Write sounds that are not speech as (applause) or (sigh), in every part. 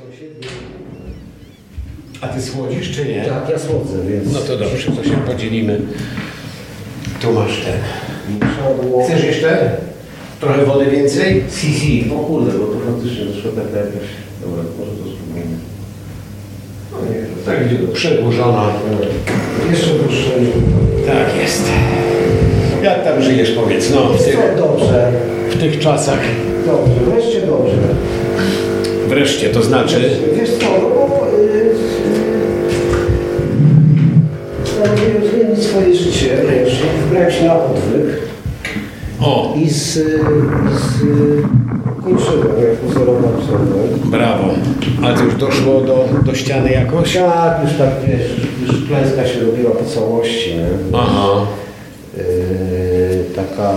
sąsiedni. A ty słodzisz czy nie? Tak, ja słodzę, więc... No to dobrze, to się podzielimy. Tu masz ten. Chcesz jeszcze? Trochę wody więcej? Si, si. O kurde, bo to faktycznie doszła taka jakaś... Dobra, może to spróbujemy. No nie, Tak, przedłużona. Jeszcze dłuższe. Tak jest. Jak tam żyjesz, powiedz, no, w tych, dobrze. w tych czasach. Dobrze, wreszcie dobrze. Wreszcie, to znaczy... Wiesz co, no bo... Yy, yy, zmienić swoje życie, wiesz, wybrałem się na odwyk O, i z... i z kończyłem jako zerowy absolwent. brawo. A to już doszło do, do ściany jakoś? Tak, już tak, wiesz, już klęska się robiła po całości, nie? Aha. Yy, taka,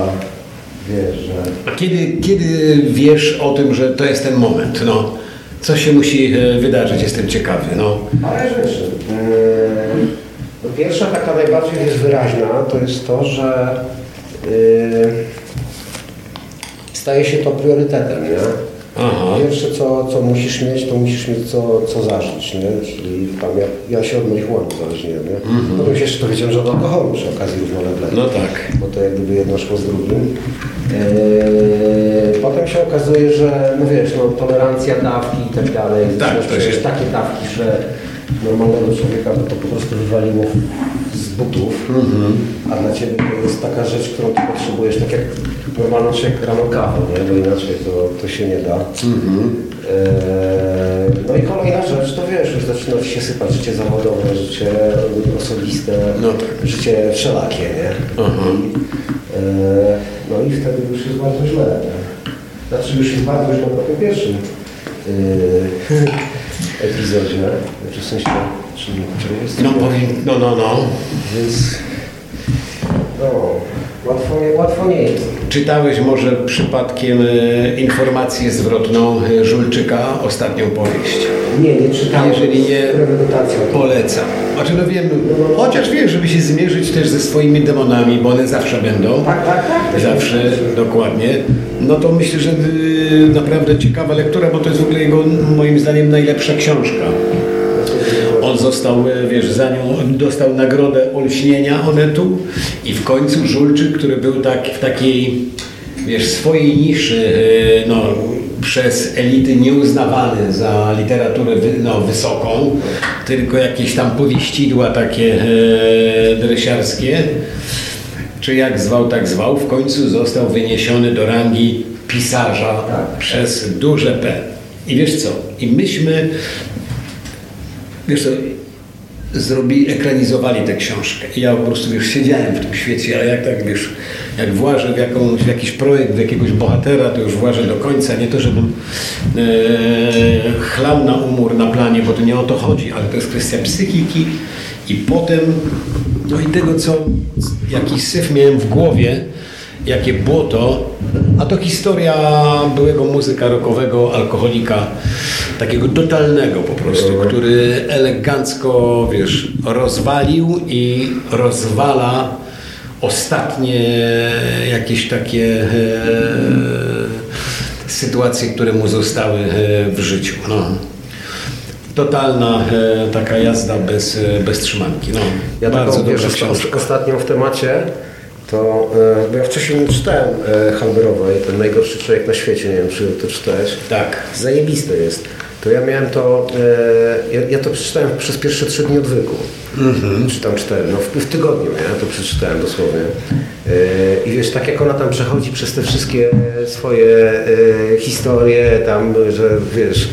wiesz, że... A kiedy, kiedy wiesz o tym, że to jest ten moment? No, co się musi e, wydarzyć? Jestem ciekawy. No. Ale rzeczy. Yy, no pierwsza taka najbardziej jest wyraźna, to jest to, że yy, staje się to priorytetem, nie? Aha. Pierwsze, co, co musisz mieć, to musisz mieć co, co zażyć, nie? Czyli tam ja, ja się od marihuany uzależniłem, nie? Potem się jeszcze dowiedziałem, że od alkoholu przy okazji równolegle. No tak. Bo to jak gdyby jedno szło z drugim. Eee, potem się okazuje, że no wiesz, no, tolerancja dawki i tak dalej. Tak, to się- takie dawki, że normalnego człowieka by to po prostu wywaliło z butów. A dla Ciebie to jest taka rzecz, którą Ty potrzebujesz, tak jak normalny człowiek rano kawę, nie? bo inaczej to, to się nie da. Eee, no i kolejna rzecz, to wiesz, już zaczyna Ci się sypać życie zawodowe, życie osobiste, No tak. życie wszelakie, nie? Aha. Eee, no i wtedy już jest bardzo źle. Nie? Znaczy już jest bardzo źle po tym pierwszym eee, epizodzie, znaczy w sensie, czyli, czyli jest No, powiem, no, no, no. więc no, łatwo, nie- łatwo nie jest. Czytałeś może przypadkiem e, informację zwrotną e, Żulczyka, ostatnią powieść? Nie, nie czytałem. Jeżeli nie, polecam. Znaczy no wiem, chociaż wiesz, żeby się zmierzyć też ze swoimi demonami, bo one zawsze będą. Tak, tak, tak. to się Zawsze, dokładnie. No to myślę, że y, naprawdę ciekawa lektura, bo to jest w ogóle jego, moim zdaniem, najlepsza książka. On został, e, wiesz, za nią dostał nagrodę olśnienia Onetu i w końcu Żulczyk, który był tak, w takiej, wiesz, swojej niszy, e, no, przez elity nieuznawany za literaturę no, wysoką, tylko jakieś tam powieścidła takie e, dresiarskie, czy jak zwał, tak zwał, w końcu został wyniesiony do rangi pisarza Tak. przez duże P. I wiesz co? I myśmy wiesz co, zrobili, ekranizowali tę książkę. I ja po prostu wiesz, siedziałem w tym świecie, a jak tak wiesz, jak włażę w, jakąś, w jakiś projekt, w jakiegoś bohatera, to już włażę do końca. Nie to, żebym e, chlał na umór na planie, bo to nie o to chodzi, ale to jest kwestia psychiki i potem, no i tego, co jaki syf miałem w głowie, jakie błoto, a to historia byłego muzyka rockowego, alkoholika, takiego totalnego po prostu, który elegancko, wiesz, rozwalił i rozwala ostatnie jakieś takie e, sytuacje, które mu zostały e, w życiu. No. Totalna e, taka jazda bez, e, bez trzymanki. No, Ja bardzo taką, wiesz, ostatnią w temacie, to, e, bo ja wcześniej nie czytałem e, Halberowej, ten najgorszy człowiek na świecie, nie wiem, czy to czytałeś. Tak. Zajebiste jest. To ja miałem to, e, ja, ja to przeczytałem przez pierwsze trzy dni odwyku. Czy tam cztery, no w, w tygodniu ja to przeczytałem dosłownie. E, I wiesz, tak jak ona tam przechodzi przez te wszystkie swoje e, historie, tam, że wiesz,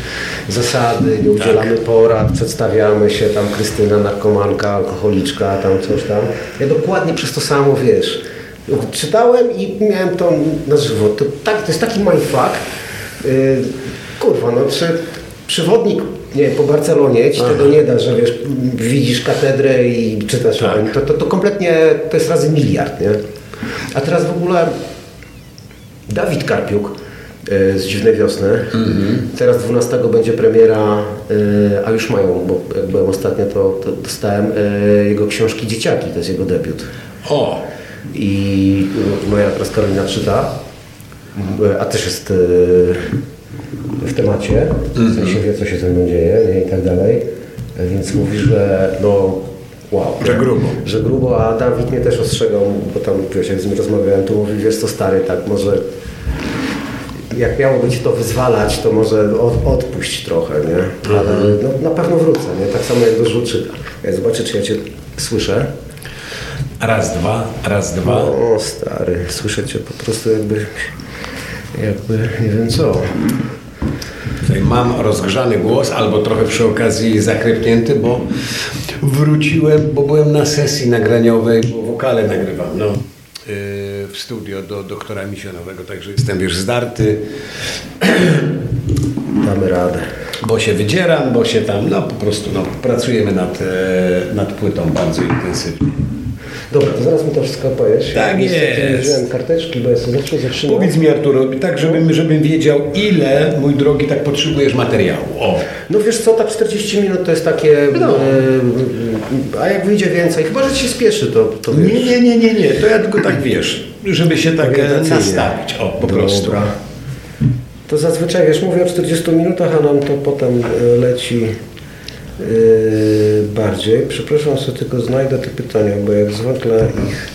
zasady, nie udzielamy porad, przedstawiamy się, tam Krystyna, narkomanka, alkoholiczka, tam coś tam. Ja dokładnie przez to samo, wiesz, czytałem i miałem to na żywo. To, tak, to jest taki mindfuck, Yy, kurwa, no czy przewodnik nie po Barcelonie ci tego nie da, że wiesz, widzisz katedrę i czytasz Tak. o nim. To, to, to kompletnie, to jest razy miliard, nie? A teraz w ogóle Dawid Karpiuk yy, z Dziwnej Wiosny. Teraz 12 będzie premiera, yy, a już mają, bo jak byłem ostatnio, to, to dostałem yy, jego książki Dzieciaki, to jest jego debiut. O, I moja teraz Karolina czyta, a też jest w temacie, w sensie wie, co się ze mną dzieje nie, i tak dalej. Więc mówi, że no wow. Że grubo. Że grubo, a Dawid mnie też ostrzegał, bo tam wiesz, jak z nim rozmawiałem, to mówi, wiesz co stary, tak może jak miało być to wyzwalać, to może od, odpuść trochę, nie? Ale no, na pewno wrócę, nie? Tak samo jak do żuczyka. Ja zobaczę, czy ja Cię słyszę. Raz, dwa, raz, dwa. O, stary, słyszę Cię po prostu jakby, jakby, nie wiem co. Tutaj mam rozgrzany głos, albo trochę przy okazji zakrypnięty, bo wróciłem, bo byłem na sesji nagraniowej, bo wokale nagrywam, no, yy, w studio do doktora misjonowego, także jestem już zdarty, (clears throat) Damy radę. bo się wydzieram, bo się tam, no po prostu, no, pracujemy nad, e, nad płytą bardzo intensywnie. Dobra, to zaraz mi to wszystko opowiesz. Tak Niestety jest. Nie wziąłem karteczki, bo ja sobie zawsze zaczynam. Powiedz mi Arturo, tak żebym, żebym wiedział, ile, mój drogi, tak potrzebujesz materiału. O. No wiesz co, tak 40 minut to jest takie, No. e, a jak wyjdzie więcej, chyba, że ci się spieszy, to, to wiesz. Nie, nie, nie, nie, nie, to ja tylko tak wiesz, żeby się tak e, nastawić, o, po prostu. Dobra. To zazwyczaj, wiesz, mówię o 40 minutach, a nam to potem e, leci bardziej. Przepraszam, sobie tylko znajdę te pytania, bo jak zwykle ich,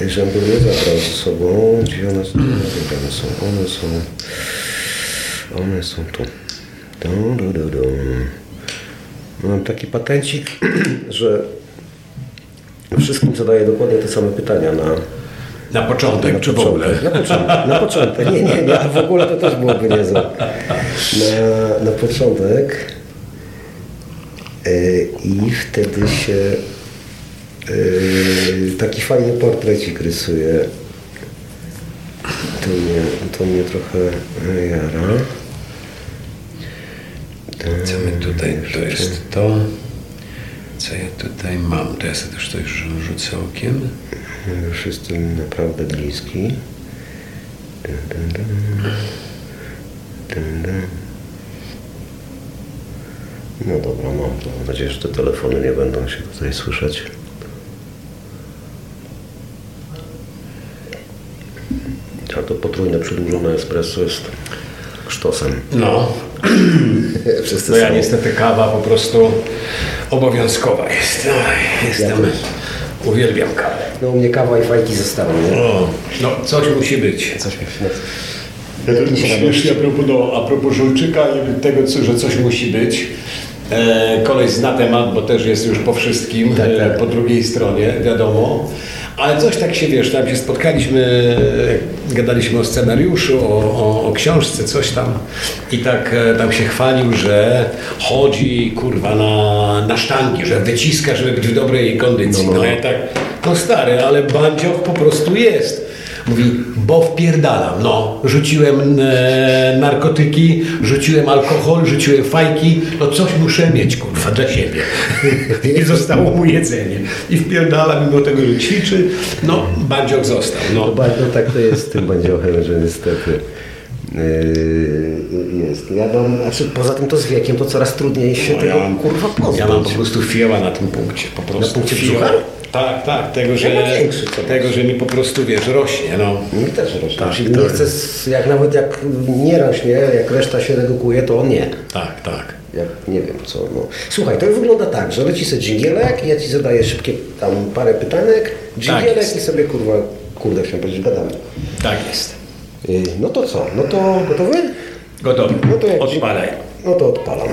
e, żebym nie zabrał ze sobą. Gdzie one są? One są? One są, one są tu. Du, du, du, du. Mam taki patencik, (clears throat) że wszystkim zadaję dokładnie te same pytania na, Na początek, na czy w ogóle? początek, Na początek, na początek. Nie, nie, nie, w ogóle to też byłoby niezłe. Na, na początek yy, i wtedy się yy, taki fajny portrecik rysuje. To mnie, to mnie trochę jara. Co my tutaj, to jest to, co ja tutaj mam, to ja sobie też to już rzucę okiem. Już jestem naprawdę bliski. Dun, dun, dun. No dobra, mam to. Mam nadzieję, że te telefony nie będą się tutaj słyszeć. A to potrójne przedłużone espresso jest sztosem. No, (clears throat) te no ja same- niestety kawa po prostu obowiązkowa jest. Oj, jestem, Ja uwielbiam kawę. No u mnie kawa i fajki zostały, nie? O, no coś musi być. Coś mi się... Ja to śmiesznie a propos, no, a propos żulczyka i tego, co, że coś musi być. E, koleś zna temat, bo też jest już po wszystkim, Tak, e, tak. po drugiej stronie, wiadomo. Ale coś tak się, wiesz, tam się spotkaliśmy, e, gadaliśmy o scenariuszu, o, o, o książce, coś tam. I tak tam się chwalił, że chodzi, kurwa, na, na sztangi, że wyciska, żeby być w dobrej kondycji. No, No, no. ja tak, no stary, ale bandzioch po prostu jest. Mówi, bo wpierdalam. No, rzuciłem e, narkotyki, rzuciłem alkohol, rzuciłem fajki, no coś muszę mieć, kurwa, dla siebie. (laughs) I zostało mu jedzenie. I wpierdala mimo tego, że ćwiczy, no, bandzioch został. No No. tak to jest z tym bandziochem, że niestety yy, jest. Ja mam, znaczy poza tym to z wiekiem to coraz trudniej się No, tego ja mam, kurwa pozbyć. ja mam po prostu fioła na tym punkcie. Po prostu punkcie fioła. brzucha? Tak, tak, tego, że, Ja większy, tego, że mi po prostu, wiesz, rośnie, no. Mi też rośnie. Tak, nie jest- chcę, jak nawet jak nie rośnie, jak reszta się redukuje, to on nie. Tak, tak. Jak nie wiem co. No. Słuchaj, to wygląda tak, że leci sobie dżingielek, ja ci zadaję szybkie tam parę pytanek, dżingielek Tak i sobie kurwa, kurde chciałem powiedzieć, gadamy. Tak jest. Yy, no to co? No to gotowy? Gotowy. No to jak Odpalaj. No to odpalam.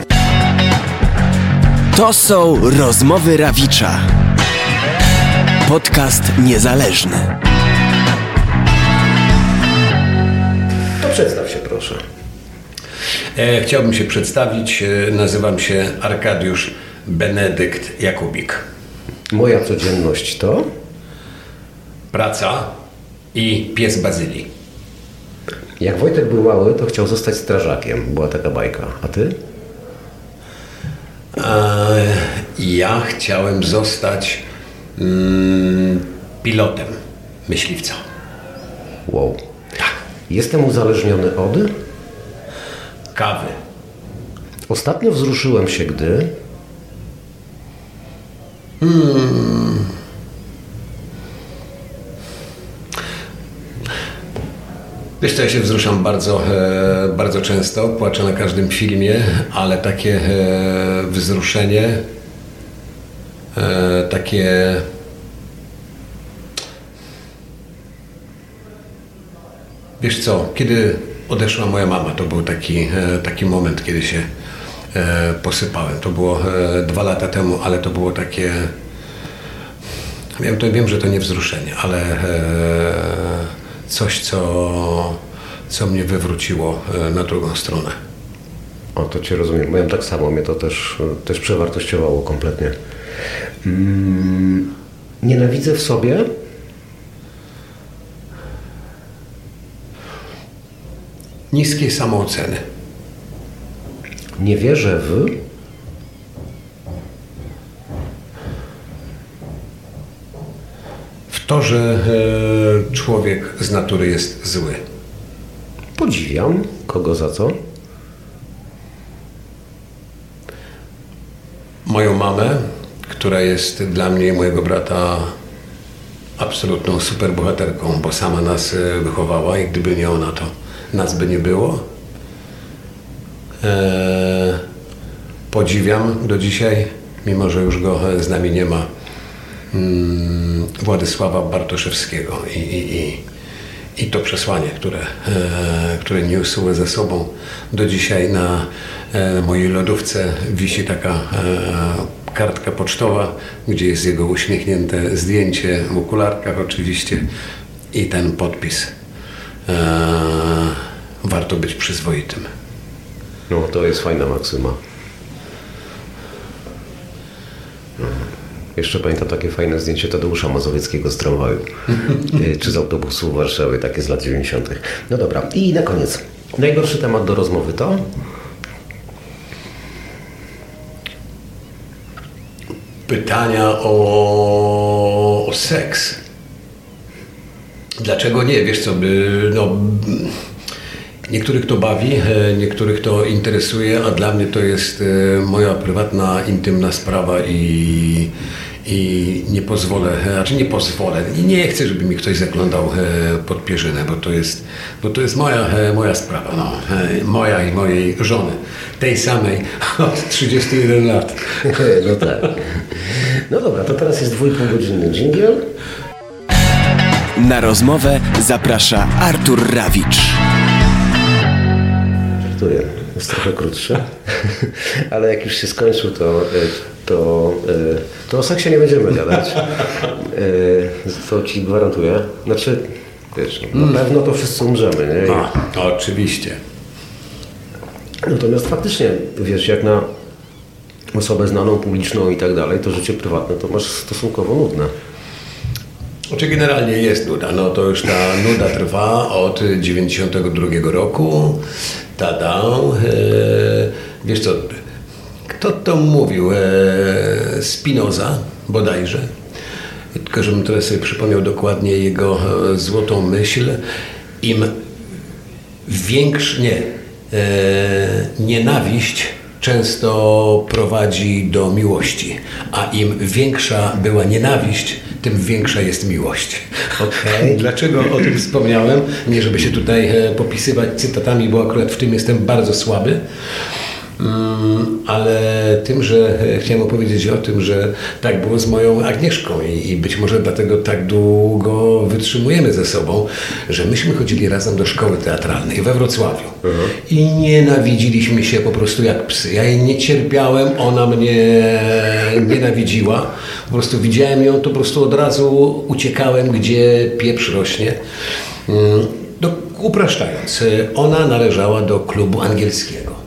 To są rozmowy Rawicza. Podcast niezależny. To przedstaw się proszę. E, chciałbym się przedstawić. E, nazywam się Arkadiusz Benedykt Jakubik. Moja codzienność to? Praca i pies Bazylii. Jak Wojtek był mały, to chciał zostać strażakiem. Była taka bajka. A ty? E, ja chciałem zostać mm, pilotem myśliwca. Wow. Tak. Jestem uzależniony od? Kawy. Ostatnio wzruszyłem się, gdy... Wiesz co, ja się wzruszam bardzo, e, bardzo często, płaczę na każdym filmie, ale takie e, wzruszenie, takie Wiesz co, kiedy odeszła moja mama, to był taki, e, taki moment, kiedy się e, posypałem. To było e, dwa lata temu, ale to było takie. Wiem, to wiem, że to nie wzruszenie, ale coś, co, co mnie wywróciło na drugą stronę. O, to Cię rozumiem. Miałem tak samo, mnie to też, też przewartościowało kompletnie. Mm, nienawidzę w sobie niskiej samooceny. Nie wierzę w. W to, że e, człowiek z natury jest zły. Podziwiam. Kogo za co? Moją mamę, która jest dla mnie i mojego brata absolutną superbohaterką, bo sama nas e, wychowała i gdyby nie ona, to nas by nie było. Eee, podziwiam do dzisiaj, mimo że już go z nami nie ma, mm, Władysława Bartoszewskiego i, i, i, i to przesłanie, które, e, które niósł ze sobą. Do dzisiaj na e, mojej lodówce wisi taka e, kartka pocztowa, gdzie jest jego uśmiechnięte zdjęcie w okularkach oczywiście i ten podpis. Eee, warto być przyzwoitym. No, to jest fajna maksyma. Jeszcze pamiętam takie fajne zdjęcie Tadeusza Mazowieckiego z tramwaju, (laughs) e, czy z autobusu w Warszawie, takie z lat 90. No dobra, i na koniec. Najgorszy temat do rozmowy to? Pytania o, o seks. Dlaczego nie? Wiesz co, by, no, niektórych to bawi, niektórych to interesuje, a dla mnie to jest e, moja prywatna, intymna sprawa i, i nie pozwolę, e, znaczy nie pozwolę, i nie chcę, żeby mi ktoś zaglądał pod pierzynę, bo to jest, bo to jest moja, moja sprawa, no, moja i mojej żony, tej samej (laughs) od 31 lat. (laughs) No tak. No dobra, to teraz jest dwójpół godzinny dżingiel. Na rozmowę zaprasza Artur Rawicz. Żartuję, jest trochę krótszy, (laughs) ale jak już się skończył, to, e, to, e, to o seksie nie będziemy gadać. E, to ci gwarantuję. Znaczy, wiesz, na mm. pewno to wszyscy umrzemy, nie? A, oczywiście. Natomiast faktycznie, wiesz, jak na osobę znaną, publiczną i tak dalej, to życie prywatne to masz stosunkowo nudne. Znaczy generalnie jest nuda, no to już ta nuda trwa od 92 roku. Tada. E, wiesz co, kto to mówił? E, Spinoza bodajże. Tylko żebym teraz sobie przypomniał dokładnie jego e, złotą myśl. Im większy, nie, nienawiść często prowadzi do miłości, a im większa była nienawiść, tym większa jest miłość. Okay. (laughs) Dlaczego o tym wspomniałem? Nie, żeby się tutaj e, popisywać cytatami, bo akurat w tym jestem bardzo słaby. Mm, ale tym, że e, chciałem opowiedzieć o tym, że tak było z moją Agnieszką i, i, być może dlatego tak długo wytrzymujemy ze sobą, że myśmy chodzili razem do szkoły teatralnej we Wrocławiu mhm. i nienawidziliśmy się po prostu jak psy. Ja jej nie cierpiałem, ona mnie nienawidziła. Po prostu widziałem ją, to po prostu od razu uciekałem, gdzie pieprz rośnie. Mm, do, upraszczając, ona należała do klubu angielskiego.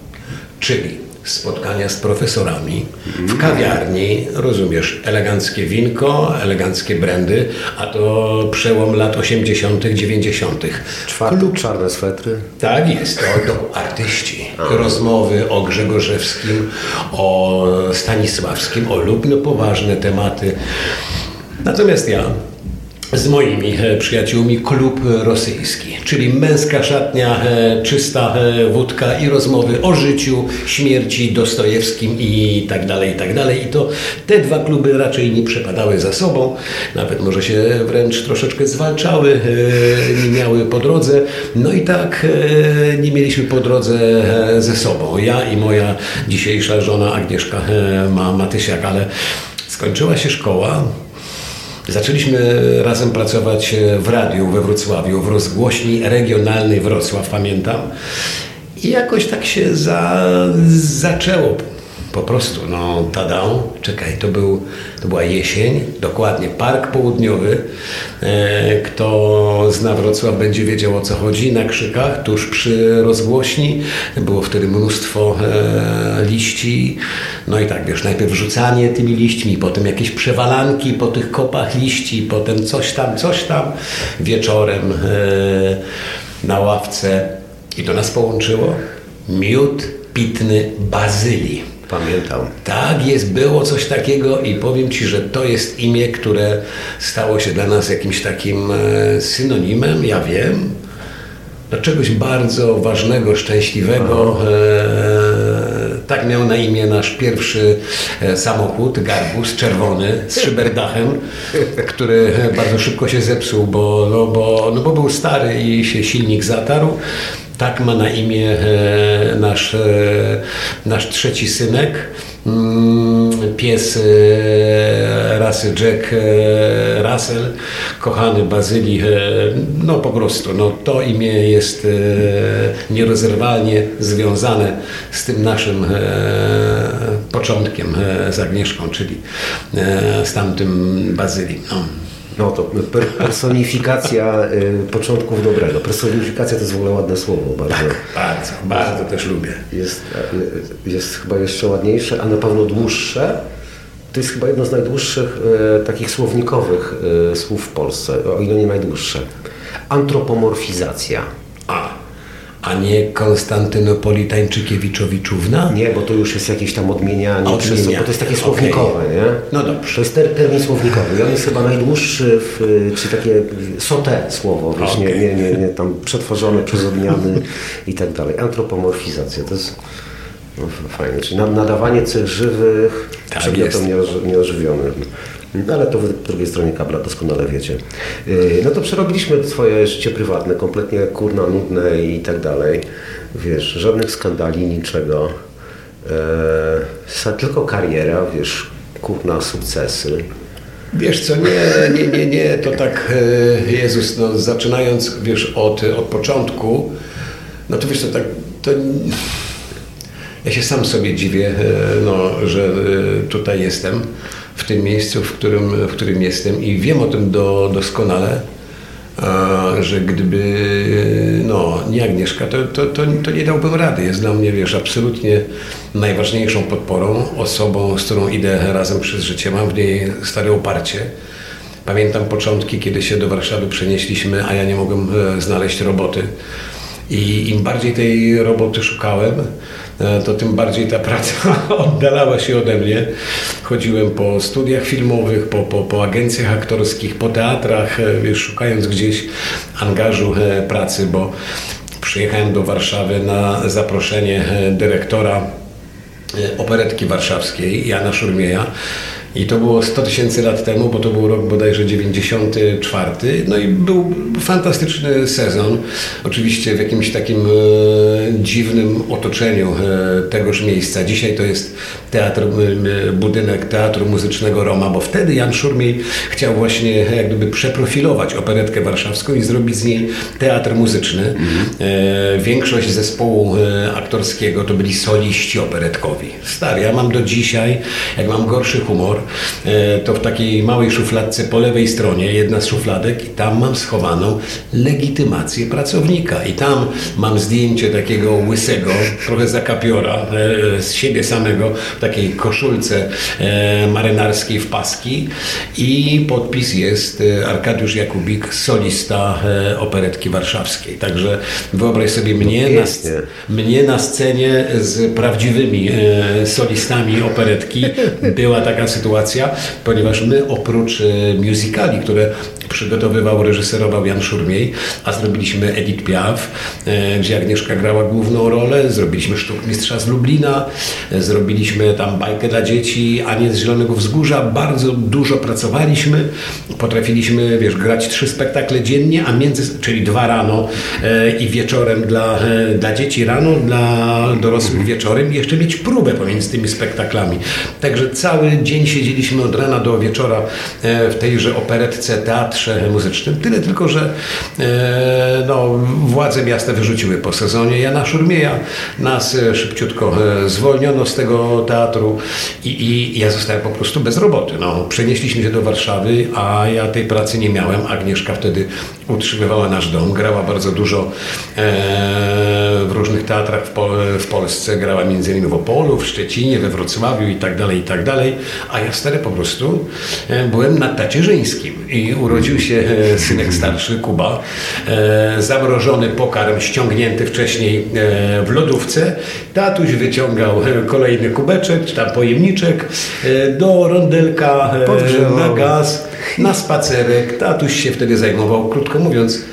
Czyli spotkania z profesorami w kawiarni, rozumiesz, eleganckie winko, eleganckie brandy, a to przełom lat 80., 90. Czwarty, czarne swetry. Tak jest, to, to artyści. Rozmowy o Grzegorzewskim, o Stanisławskim, o lub no poważne tematy. Natomiast ja z moimi e, przyjaciółmi klub rosyjski, czyli męska szatnia, e, czysta e, wódka i rozmowy o życiu, śmierci, Dostojewskim i tak dalej, i tak dalej. I to te dwa kluby raczej nie przepadały za sobą, nawet może się wręcz troszeczkę zwalczały, nie miały po drodze. No i tak nie mieliśmy po drodze ze sobą. Ja i moja dzisiejsza żona Agnieszka Matysiak, ale skończyła się szkoła, Zaczęliśmy razem pracować w radiu we Wrocławiu, w rozgłośni regionalnej Wrocław, pamiętam. I jakoś tak się za, zaczęło po prostu, no tada, czekaj, to, był, to była jesień, dokładnie, Park Południowy. E, kto zna Wrocław będzie wiedział o co chodzi, na Krzykach, tuż przy rozgłośni. Było wtedy mnóstwo e, liści, no i tak, wiesz, najpierw rzucanie tymi liśćmi, potem jakieś przewalanki po tych kopach liści, potem coś tam, coś tam, wieczorem e, na ławce i to nas połączyło. Miód pitny bazylii. Pamiętam. Tak jest, było coś takiego i powiem Ci, że to jest imię, które stało się dla nas jakimś takim e, synonimem, ja wiem, do czegoś bardzo ważnego, szczęśliwego. E, tak miał na imię nasz pierwszy e, samochód, Garbus, czerwony, z szyberdachem, który bardzo szybko się zepsuł, bo, no, bo, no, bo był stary i się silnik zatarł. Tak ma na imię e, nasz, e, nasz trzeci synek. Pies e, rasy Jack Russell, kochany Bazylii, no po prostu, no to imię jest nierozerwalnie związane z tym naszym początkiem z Agnieszką, czyli z tamtym Bazylii. No. No to personifikacja y, początków dobrego. Personifikacja to jest w ogóle ładne słowo bardzo. Tak, bardzo, bardzo też lubię. Jest, y, jest chyba jeszcze ładniejsze, a na pewno dłuższe. To jest chyba jedno z najdłuższych y, takich słownikowych słów w Polsce, o ile nie najdłuższe. Antropomorfizacja. A, a nie Konstantynopolitańczykiewiczowiczuwna? Nie, bo to już jest jakieś tam odmienianie, Odmienia. przez, bo to jest takie słownikowe, okay. nie? No dobrze. To jest ter, termin słownikowy i on jest chyba najdłuższy, w, czy takie sote słowo, wiesz, okay. nie, nie, nie, nie, tam przetworzone przez odmiany i tak dalej. Antropomorfizacja, to jest no, fajne, czyli nadawanie cech żywych tak przedmiotom nieożywionym. No ale to w drugiej stronie kabla doskonale wiecie. Y, no to przerobiliśmy swoje życie prywatne, kompletnie kurna, nudne i tak dalej. Wiesz, żadnych skandali, niczego. E, tylko kariera, wiesz, kurna, sukcesy. Wiesz co, nie, nie, nie, nie, to tak, e, Jezus, no zaczynając, wiesz, od, od początku, no to wiesz co, tak, to ja się sam sobie dziwię, no, że tutaj jestem w tym miejscu, w którym, w którym jestem i wiem o tym do, doskonale, że gdyby no, nie Agnieszka, to, to, to, to, nie dałbym rady. Jest dla mnie, wiesz, absolutnie najważniejszą podporą, osobą, z którą idę razem przez życie. Mam w niej stare oparcie. Pamiętam początki, kiedy się do Warszawy przenieśliśmy, a ja nie mogłem e, znaleźć roboty. I im bardziej tej roboty szukałem, E, to tym bardziej ta praca (laughs) oddalała się ode mnie. Chodziłem po studiach filmowych, po, po, po agencjach aktorskich, po teatrach, e, szukając gdzieś angażu e, pracy, bo przyjechałem do Warszawy na zaproszenie dyrektora operetki warszawskiej, Jana Szurmieja, i to było 100 tysięcy lat temu, bo to był rok bodajże 94. No i był fantastyczny sezon. Oczywiście w jakimś takim e, dziwnym otoczeniu e, tegoż miejsca. Dzisiaj to jest teatr, e, budynek Teatru Muzycznego Roma, bo wtedy Jan Szurmiej chciał właśnie jak gdyby przeprofilować operetkę warszawską i zrobić z niej teatr muzyczny. E, większość zespołu e, aktorskiego to byli soliści operetkowi. Stary, ja mam do dzisiaj, jak mam gorszy humor, E, to w takiej małej szufladce po lewej stronie, jedna z szufladek i tam mam schowaną legitymację pracownika i tam mam zdjęcie takiego łysego, trochę zakapiora e, z siebie samego w takiej koszulce e, marynarskiej w paski i podpis jest Arkadiusz Jakubik, solista operetki warszawskiej. Także wyobraź sobie mnie, na, mnie na scenie z prawdziwymi solistami operetki. Była taka sytuacja sytuacja, ponieważ my oprócz e, musicali, które przygotowywał, reżyserował Jan Szurmiej, a zrobiliśmy Edith Piaf, e, gdzie Agnieszka grała główną rolę, zrobiliśmy Sztuk Mistrza z Lublina, e, zrobiliśmy tam bajkę dla dzieci, Anię z Zielonego Wzgórza, bardzo dużo pracowaliśmy, potrafiliśmy, wiesz, grać trzy spektakle dziennie, a między, czyli dwa rano e, i wieczorem dla, dla dzieci rano, dla dorosłych wieczorem i jeszcze mieć próbę pomiędzy tymi spektaklami. Także cały dzień siedzieliśmy od rana do wieczora w tejże operetce, teatrze, teatrze muzycznym. Tyle tylko, że e, no, władze miasta wyrzuciły po sezonie Jana Szurmieja. Nas e, szybciutko e, zwolniono z tego teatru i, i ja zostałem po prostu bez roboty. No, przenieśliśmy się do Warszawy, a ja tej pracy nie miałem. Agnieszka wtedy utrzymywała nasz dom, grała bardzo dużo w różnych teatrach w, Pol w Polsce. Grała innymi w Opolu, w Szczecinie, we Wrocławiu i tak dalej, i tak dalej. A ja stary po prostu byłem na tacierzyńskim i urodził urodził się e, synek starszy, Kuba. E, zamrożony pokarm ściągnięty wcześniej e, w lodówce. Tatuś wyciągał kolejny kubeczek, czy tam pojemniczek do rondelka na gaz, na spacerek. Tatuś się wtedy zajmował, krótko mówiąc,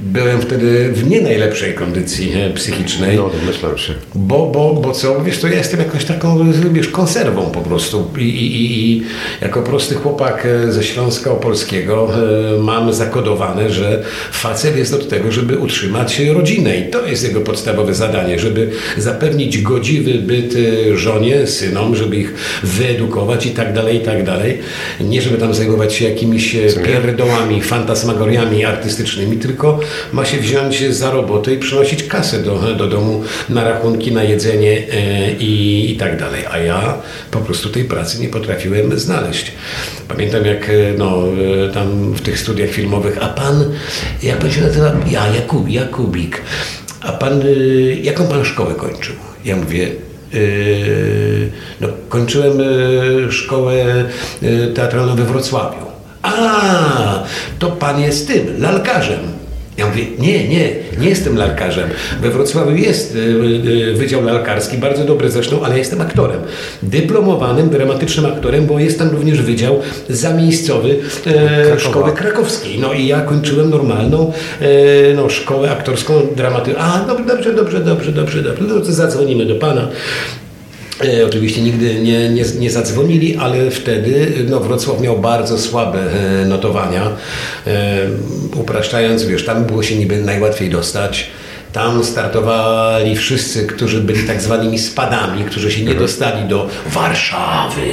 byłem wtedy w nie najlepszej kondycji e, psychicznej. No, domyślam się. Bo, bo, bo co, wiesz, to ja jestem jakoś taką, wiesz, konserwą po prostu. I, i, i jako prosty chłopak e, ze Śląska Opolskiego e, mam zakodowane, że facet jest od tego, żeby utrzymać rodzinę i to jest jego podstawowe zadanie, żeby zapewnić godziwy byt żonie, synom, żeby ich wyedukować i tak dalej, i tak dalej. Nie żeby tam zajmować się jakimiś pierdołami, fantasmagoriami artystycznymi, tylko ma się wziąć za robotę i przynosić kasę do, do domu na rachunki, na jedzenie e, i, i tak dalej. A ja po prostu tej pracy nie potrafiłem znaleźć. Pamiętam jak e, no, e, tam w tych studiach filmowych, a pan, jak pan się nazywa? Ja, Jakub, Jakubik. A pan, jaką pan szkołę kończył? Ja mówię, no, kończyłem szkołę teatralną we Wrocławiu. A, to pan jest tym, lalkarzem. Ja mówię, nie, nie, nie jestem lalkarzem. We Wrocławiu jest y, y, Wydział Lalkarski, bardzo dobry zresztą, ale jestem aktorem. Dyplomowanym, dramatycznym aktorem, bo jest tam również Wydział Zamiejscowy e, Szkoły Krakowskiej. No i ja kończyłem normalną e, no, szkołę aktorską, dramatyczną. A, dobrze, dobrze, dobrze, dobrze, dobrze, dobrze. No to zadzwonimy do Pana. E, oczywiście nigdy nie, nie, nie zadzwonili, ale wtedy no, Wrocław miał bardzo słabe e, notowania. E, upraszczając, wiesz, tam było się niby najłatwiej dostać. Tam startowali wszyscy, którzy byli tak zwanymi spadami, którzy się nie mhm. dostali do Warszawy,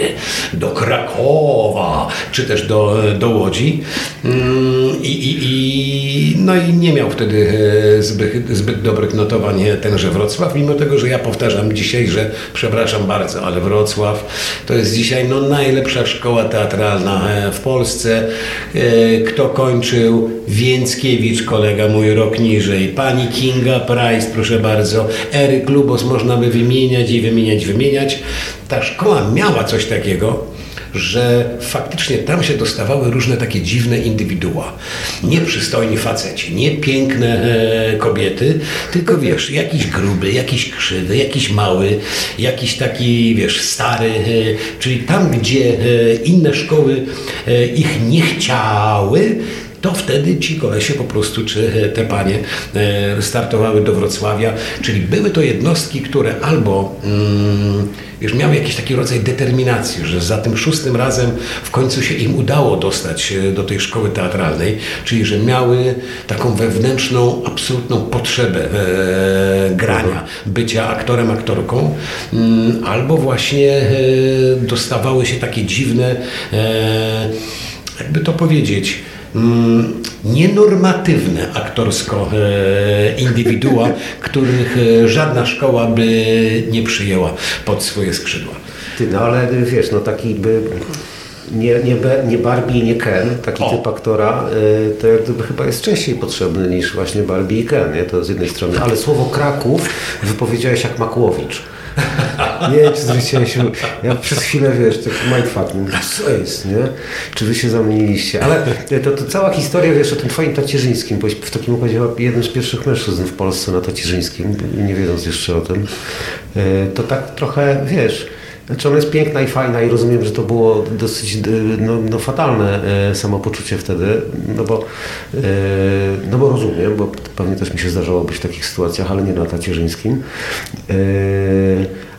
do Krakowa, czy też do, do Łodzi. Mm, I, i, i, no i nie miał wtedy e, zbyt, zbyt dobrych notowań tenże Wrocław, mimo tego, że ja powtarzam dzisiaj, że przepraszam bardzo, ale Wrocław to jest dzisiaj no, najlepsza szkoła teatralna e, w Polsce. E, kto kończył? Więckiewicz, kolega mój rok niżej, pani Kinga Price, proszę bardzo, Eryk Lubos, można by wymieniać i wymieniać, wymieniać. Ta szkoła miała coś takiego, że faktycznie tam się dostawały różne takie dziwne indywidua. Nie przystojni faceci, nie piękne e, kobiety, tylko wiesz, jakiś gruby, jakiś krzywy, jakiś mały, jakiś taki, wiesz, stary. E, czyli tam, gdzie e, inne szkoły e, ich nie chciały, to wtedy ci kolesie po prostu, czy te panie e, startowały do Wrocławia, czyli były to jednostki, które albo mm, już miały jakiś taki rodzaj determinacji, że za tym szóstym razem w końcu się im udało dostać do tej szkoły teatralnej, czyli że miały taką wewnętrzną, absolutną potrzebę e, grania, bycia aktorem, aktorką, mm, albo właśnie e, dostawały się takie dziwne, e, jakby to powiedzieć, nienormatywne aktorsko e, indywidua, (laughs) których e, żadna szkoła by nie przyjęła pod swoje skrzydła. Ty, no ale wiesz, no taki by nie, nie, nie Barbie, nie Ken, taki o. typ aktora, e, to jak gdyby chyba jest częściej potrzebny niż właśnie Barbie i Ken, nie? To z jednej strony. Ale słowo Kraków wypowiedziałeś jak Makłowicz. Nie czy zwróciłeś się. Ja przez chwilę, wiesz, taki mindfuck, co jest, nie? Czy wy się zamieniliście? Ale to, to cała historia, wiesz, o tym twoim tacierzyńskim, bo w takim układzie jeden z pierwszych mężczyzn w Polsce na tacierzyńskim, nie wiedząc jeszcze o tym, e, to tak trochę, wiesz, Znaczy ona jest piękna i fajna i rozumiem, że to było dosyć no, no fatalne e, samopoczucie wtedy, no bo, e, no bo rozumiem, bo pewnie też mi się zdarzało być w takich sytuacjach, ale nie na tacierzyńskim.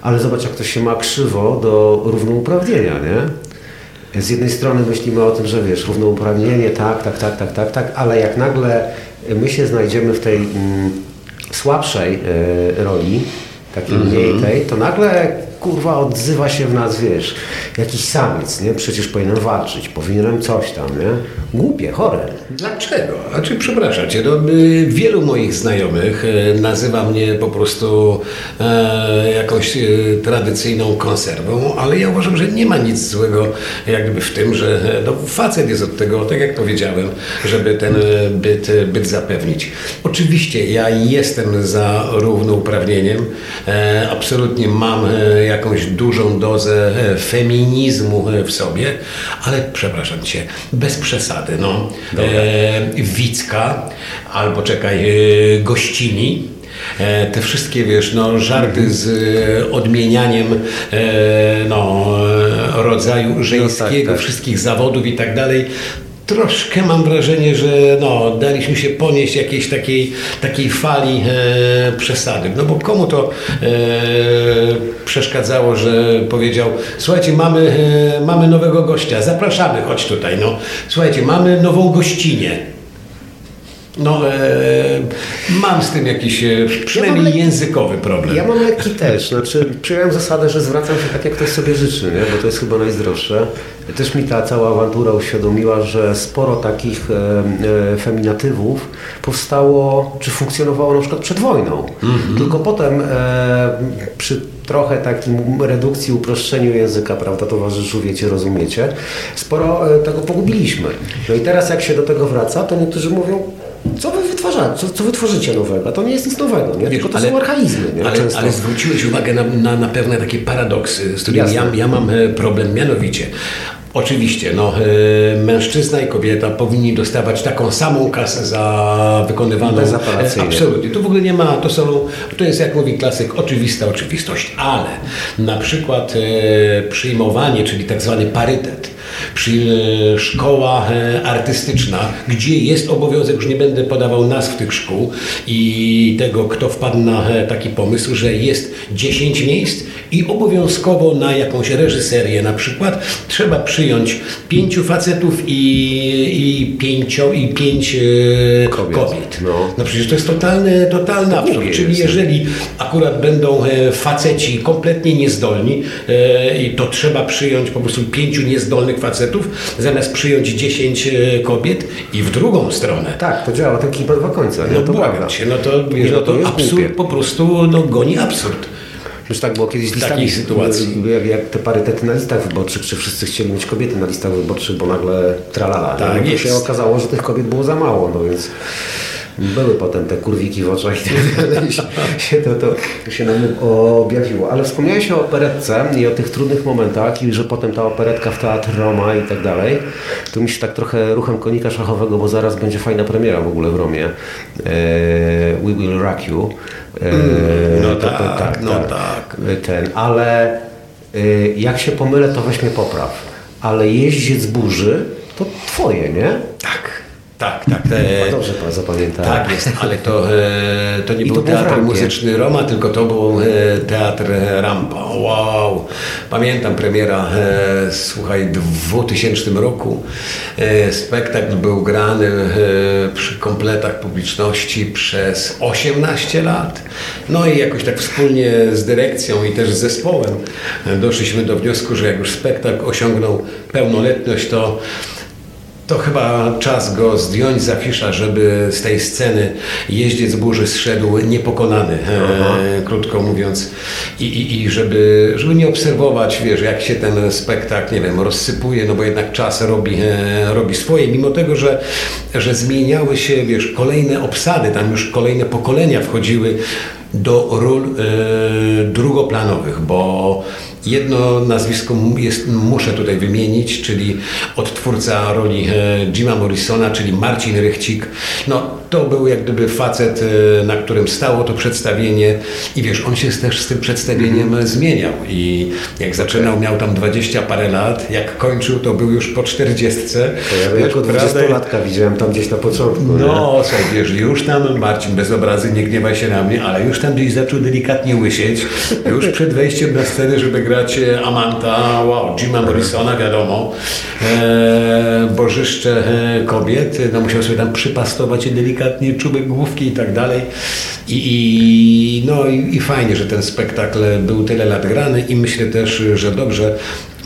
Ale zobacz, jak to się ma krzywo do równouprawnienia, nie? Z jednej strony myślimy o tym, że wiesz, równouprawnienie, tak, tak, tak, tak, tak, tak, ale jak nagle my się znajdziemy w tej mm, słabszej e, roli, takiej mniej tej, to nagle kurwa odzywa się w nas, wiesz, jakiś samiec, nie? Przecież powinienem walczyć, powinienem coś tam, nie? Głupie, chore. Dlaczego? A czy przepraszam cię, no, y, wielu moich znajomych y, nazywa mnie po prostu e, jakąś y, tradycyjną konserwą, ale ja uważam, że nie ma nic złego jak gdyby w tym, że e, no, facet jest od tego, tak jak powiedziałem, żeby ten e, byt, e, byt zapewnić. Oczywiście ja jestem za równouprawnieniem, e, absolutnie mam e, jakąś dużą dozę e, feminizmu e, w sobie, ale przepraszam cię, bez przesady, no. E, Wicka, albo czekaj, e, Gościni, E, te wszystkie, wiesz, no, żarty z e, odmienianiem e, no, e, rodzaju żeńskiego, tak. wszystkich zawodów i tak dalej. Troszkę mam wrażenie, że no, daliśmy się ponieść jakiejś takiej, takiej fali e, przesady. No bo komu to e, przeszkadzało, że powiedział, słuchajcie, mamy, e, mamy nowego gościa, zapraszamy, chodź tutaj. No. Słuchajcie, mamy nową gościnię. No, e, mam z tym jakiś e, przynajmniej Ja językowy problem. Ja mam lekki też, znaczy przyjąłem zasadę, że zwracam się tak, jak ktoś sobie życzy, nie? bo to jest chyba najzdrowsze. Też mi ta cała awantura uświadomiła, że sporo takich e, e, feminatywów powstało, czy funkcjonowało na przykład przed wojną. Tylko potem e, przy trochę takim redukcji, uproszczeniu języka, prawda, towarzyszu, wiecie, rozumiecie, sporo e, tego pogubiliśmy. No i teraz jak się do tego wraca, to niektórzy mówią, co wy wytwarzacie, co, co wy tworzycie nowego? To nie jest nic nowego, nie? tylko to są archaizmy, nie? Ale, ale zwróciłeś uwagę na, na, na pewne takie paradoksy, z którymi ja, ja mam e, problem, mianowicie. Oczywiście, no, e, mężczyzna i kobieta powinni dostawać taką samą kasę za wykonywaną... E, Absolutnie. Tu w ogóle nie ma, to są, to jest jak mówi klasyk, oczywista oczywistość, ale na przykład przyjmowanie, czyli tak zwany parytet, przy, e, szkoła e, artystyczna, gdzie jest obowiązek, już nie będę podawał nazw tych szkół i tego, kto wpadł na e, taki pomysł, że jest 10 miejsc i obowiązkowo na jakąś reżyserię na przykład trzeba przyjąć pięciu facetów i, i, pięcio, i pięć e, Kobiet. kobiet. No. No przecież to jest totalny, totalny absurd. głupie Czyli jest. jeżeli akurat będą e, faceci kompletnie niezdolni i to trzeba przyjąć po prostu pięciu niezdolnych facetów, zamiast przyjąć dziesięć kobiet i w drugą stronę. Tak, to działa ten kij ma dwa końca, nie? No to błagam cię, no to, no to jest absurd głupie. po prostu no, goni absurd. Już tak było kiedyś z listami, sytuacji. Jak, jak te parytety na listach wyborczych, czy wszyscy chcieli mieć kobiety na listach wyborczych, bo nagle tralala. Tak nie? No się okazało, że tych kobiet było za mało, no więc były potem te kurwiki w oczach i tak dalej. się, to, to, to się nam objawiło. Ale wspomniałeś o operetce i o tych trudnych momentach i że potem ta operetka w Teatr Roma i tak dalej. To mi się tak trochę ruchem konika szachowego, bo zaraz będzie fajna premiera w ogóle w Romie. E, We Will Rock You. E, no tak, no tak. Ten, ale y, jak się pomylę, to weź mnie popraw. Ale jeździec burzy, to twoje, nie? Tak, tak, tak. E, dobrze pan zapamiętałem. Tak jest, ale to, e, to nie I był to teatr Rampie. muzyczny Roma, tylko to był e, teatr Rampa. Wow! Pamiętam premiera, e, słuchaj, w 2000 roku. Spektakl był grany przy kompletach publiczności przez 18 lat. No i jakoś tak wspólnie z dyrekcją i też z zespołem doszliśmy do wniosku, że jak już spektakl osiągnął pełnoletność, to to chyba czas go zdjąć z afisza, żeby z tej sceny jeździec burzy zszedł niepokonany, e, krótko mówiąc. I, i, I żeby, żeby nie obserwować, wiesz, jak się ten spektakl, nie wiem, rozsypuje, no bo jednak czas robi, e, robi swoje. Mimo tego, że, że zmieniały się, wiesz, kolejne obsady, tam już kolejne pokolenia wchodziły do ról e, drugoplanowych, bo jedno nazwisko jest, muszę tutaj wymienić, czyli odtwórca roli e, Jima Morrisona, czyli Marcin Rychcik. No, to był jak gdyby facet, e, na którym stało to przedstawienie i wiesz, on się też z tym przedstawieniem mm. zmieniał i jak zaczynał miał tam 20 parę lat, jak kończył to był już po 40. To ja jako 20-latka widziałem tam gdzieś na początku. No, co wiesz, już tam Marcin bez obrazy, nie gniewaj się na mnie, ale już tam gdzieś zaczął delikatnie łysieć, już przed wejściem na scenę, żeby grać e, Amanta, wow, Jima Morrisona, wiadomo, e, bożyszcze e, kobiet, no musiał sobie tam przypastować delikatnie czubek główki i tak dalej. I, i no i, i fajnie, że ten spektakl był tyle lat grany i myślę też, że dobrze,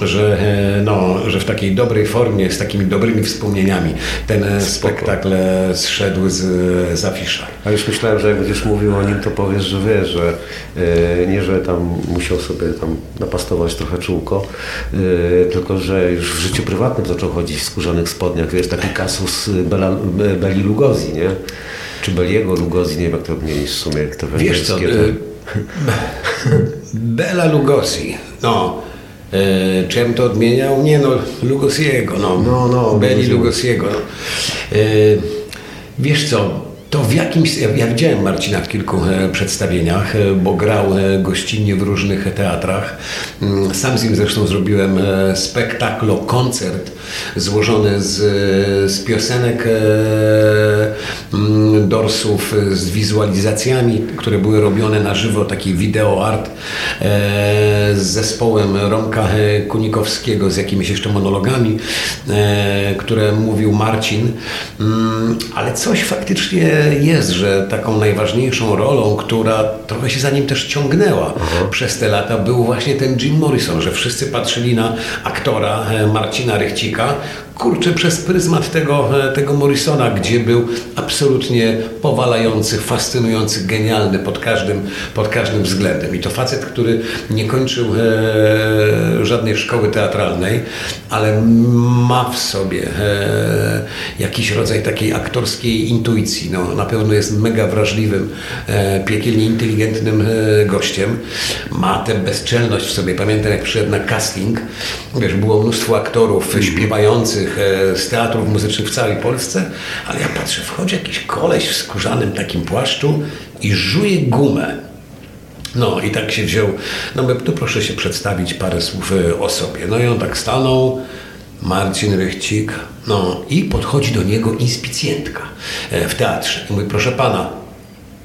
że, e, no, że w takiej dobrej formie, z takimi dobrymi wspomnieniami ten e, Spoko. spektakl e, zszedł z, z afisza. A już myślałem, że jak będziesz mówił o nim, to powiesz, że wiesz, że nie, że tam musiał sobie tam napastować trochę czółko, tylko że już w życiu prywatnym zaczął chodzić w skórzanych spodniach, wiesz, taki kasus Bela, Beli Lugozi, nie? Czy Beliego Lugozi, nie wiem jak to odmienić w sumie, jak to Wiesz co, to... Bela Lugosi, no E, czym to odmieniał? Nie no, Lugosiego, no. No, no. Beli Lugosiego. No. E, wiesz co, to w jakimś, ja widziałem Marcina w kilku e, przedstawieniach, e, bo grał e, gościnnie w różnych teatrach. Mm, sam z nim zresztą zrobiłem spektaklo, koncert złożony z, z piosenek mm, dorsów, z wizualizacjami, które były robione na żywo, taki wideo art z zespołem Romka Kunikowskiego, z jakimiś jeszcze monologami, które mówił Marcin. Mm, ale coś faktycznie jest, że taką najważniejszą rolą, która trochę się za nim też ciągnęła Aha. przez te lata, był właśnie ten Jim Morrison, że wszyscy patrzyli na aktora e, Marcina Rychcika, kurczę, przez pryzmat tego, e, tego Morrisona, gdzie był absolutnie powalający, fascynujący, genialny pod każdym, pod każdym względem. I to facet, który nie kończył e, żadnej szkoły teatralnej, ale ma w sobie e, jakiś rodzaj takiej aktorskiej intuicji. No, na pewno jest mega wrażliwym, e, piekielnie inteligentnym e, gościem. Ma tę bezczelność w sobie. Pamiętam, jak przyszedł na casting, wiesz, było mnóstwo aktorów śpiewających, E, z teatrów muzycznych w całej Polsce, ale ja patrzę, wchodzi jakiś koleś w skórzanym takim płaszczu i żuje gumę. No i tak się wziął, no my tu proszę się przedstawić parę słów e, o sobie. No i on tak stanął, Marcin Rychcik, no i podchodzi do niego inspicjentka e, w teatrze. I mówi, proszę pana,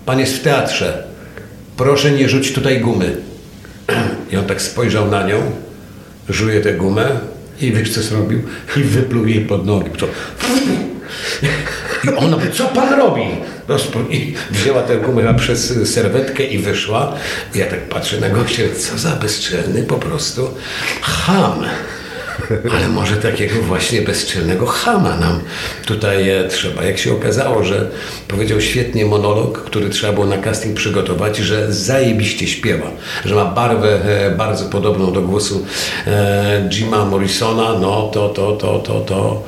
pan jest w teatrze, proszę nie rzuć tutaj gumy. (clears throat) I on tak spojrzał na nią, żuje tę gumę, i wiesz co zrobił? I wypluł jej pod nogi. Co? I ona mówi, co pan robi? I wzięła tę gumę przez serwetkę i wyszła. I ja tak patrzę na gościa, co za bezczelny po prostu ham. (laughs) Ale może takiego właśnie bezczelnego chama nam tutaj e, trzeba. Jak się okazało, że powiedział świetnie monolog, który trzeba było na casting przygotować, że zajebiście śpiewa, że ma barwę e, bardzo podobną do głosu e, Jima Morrisona, no to, to, to, to, to.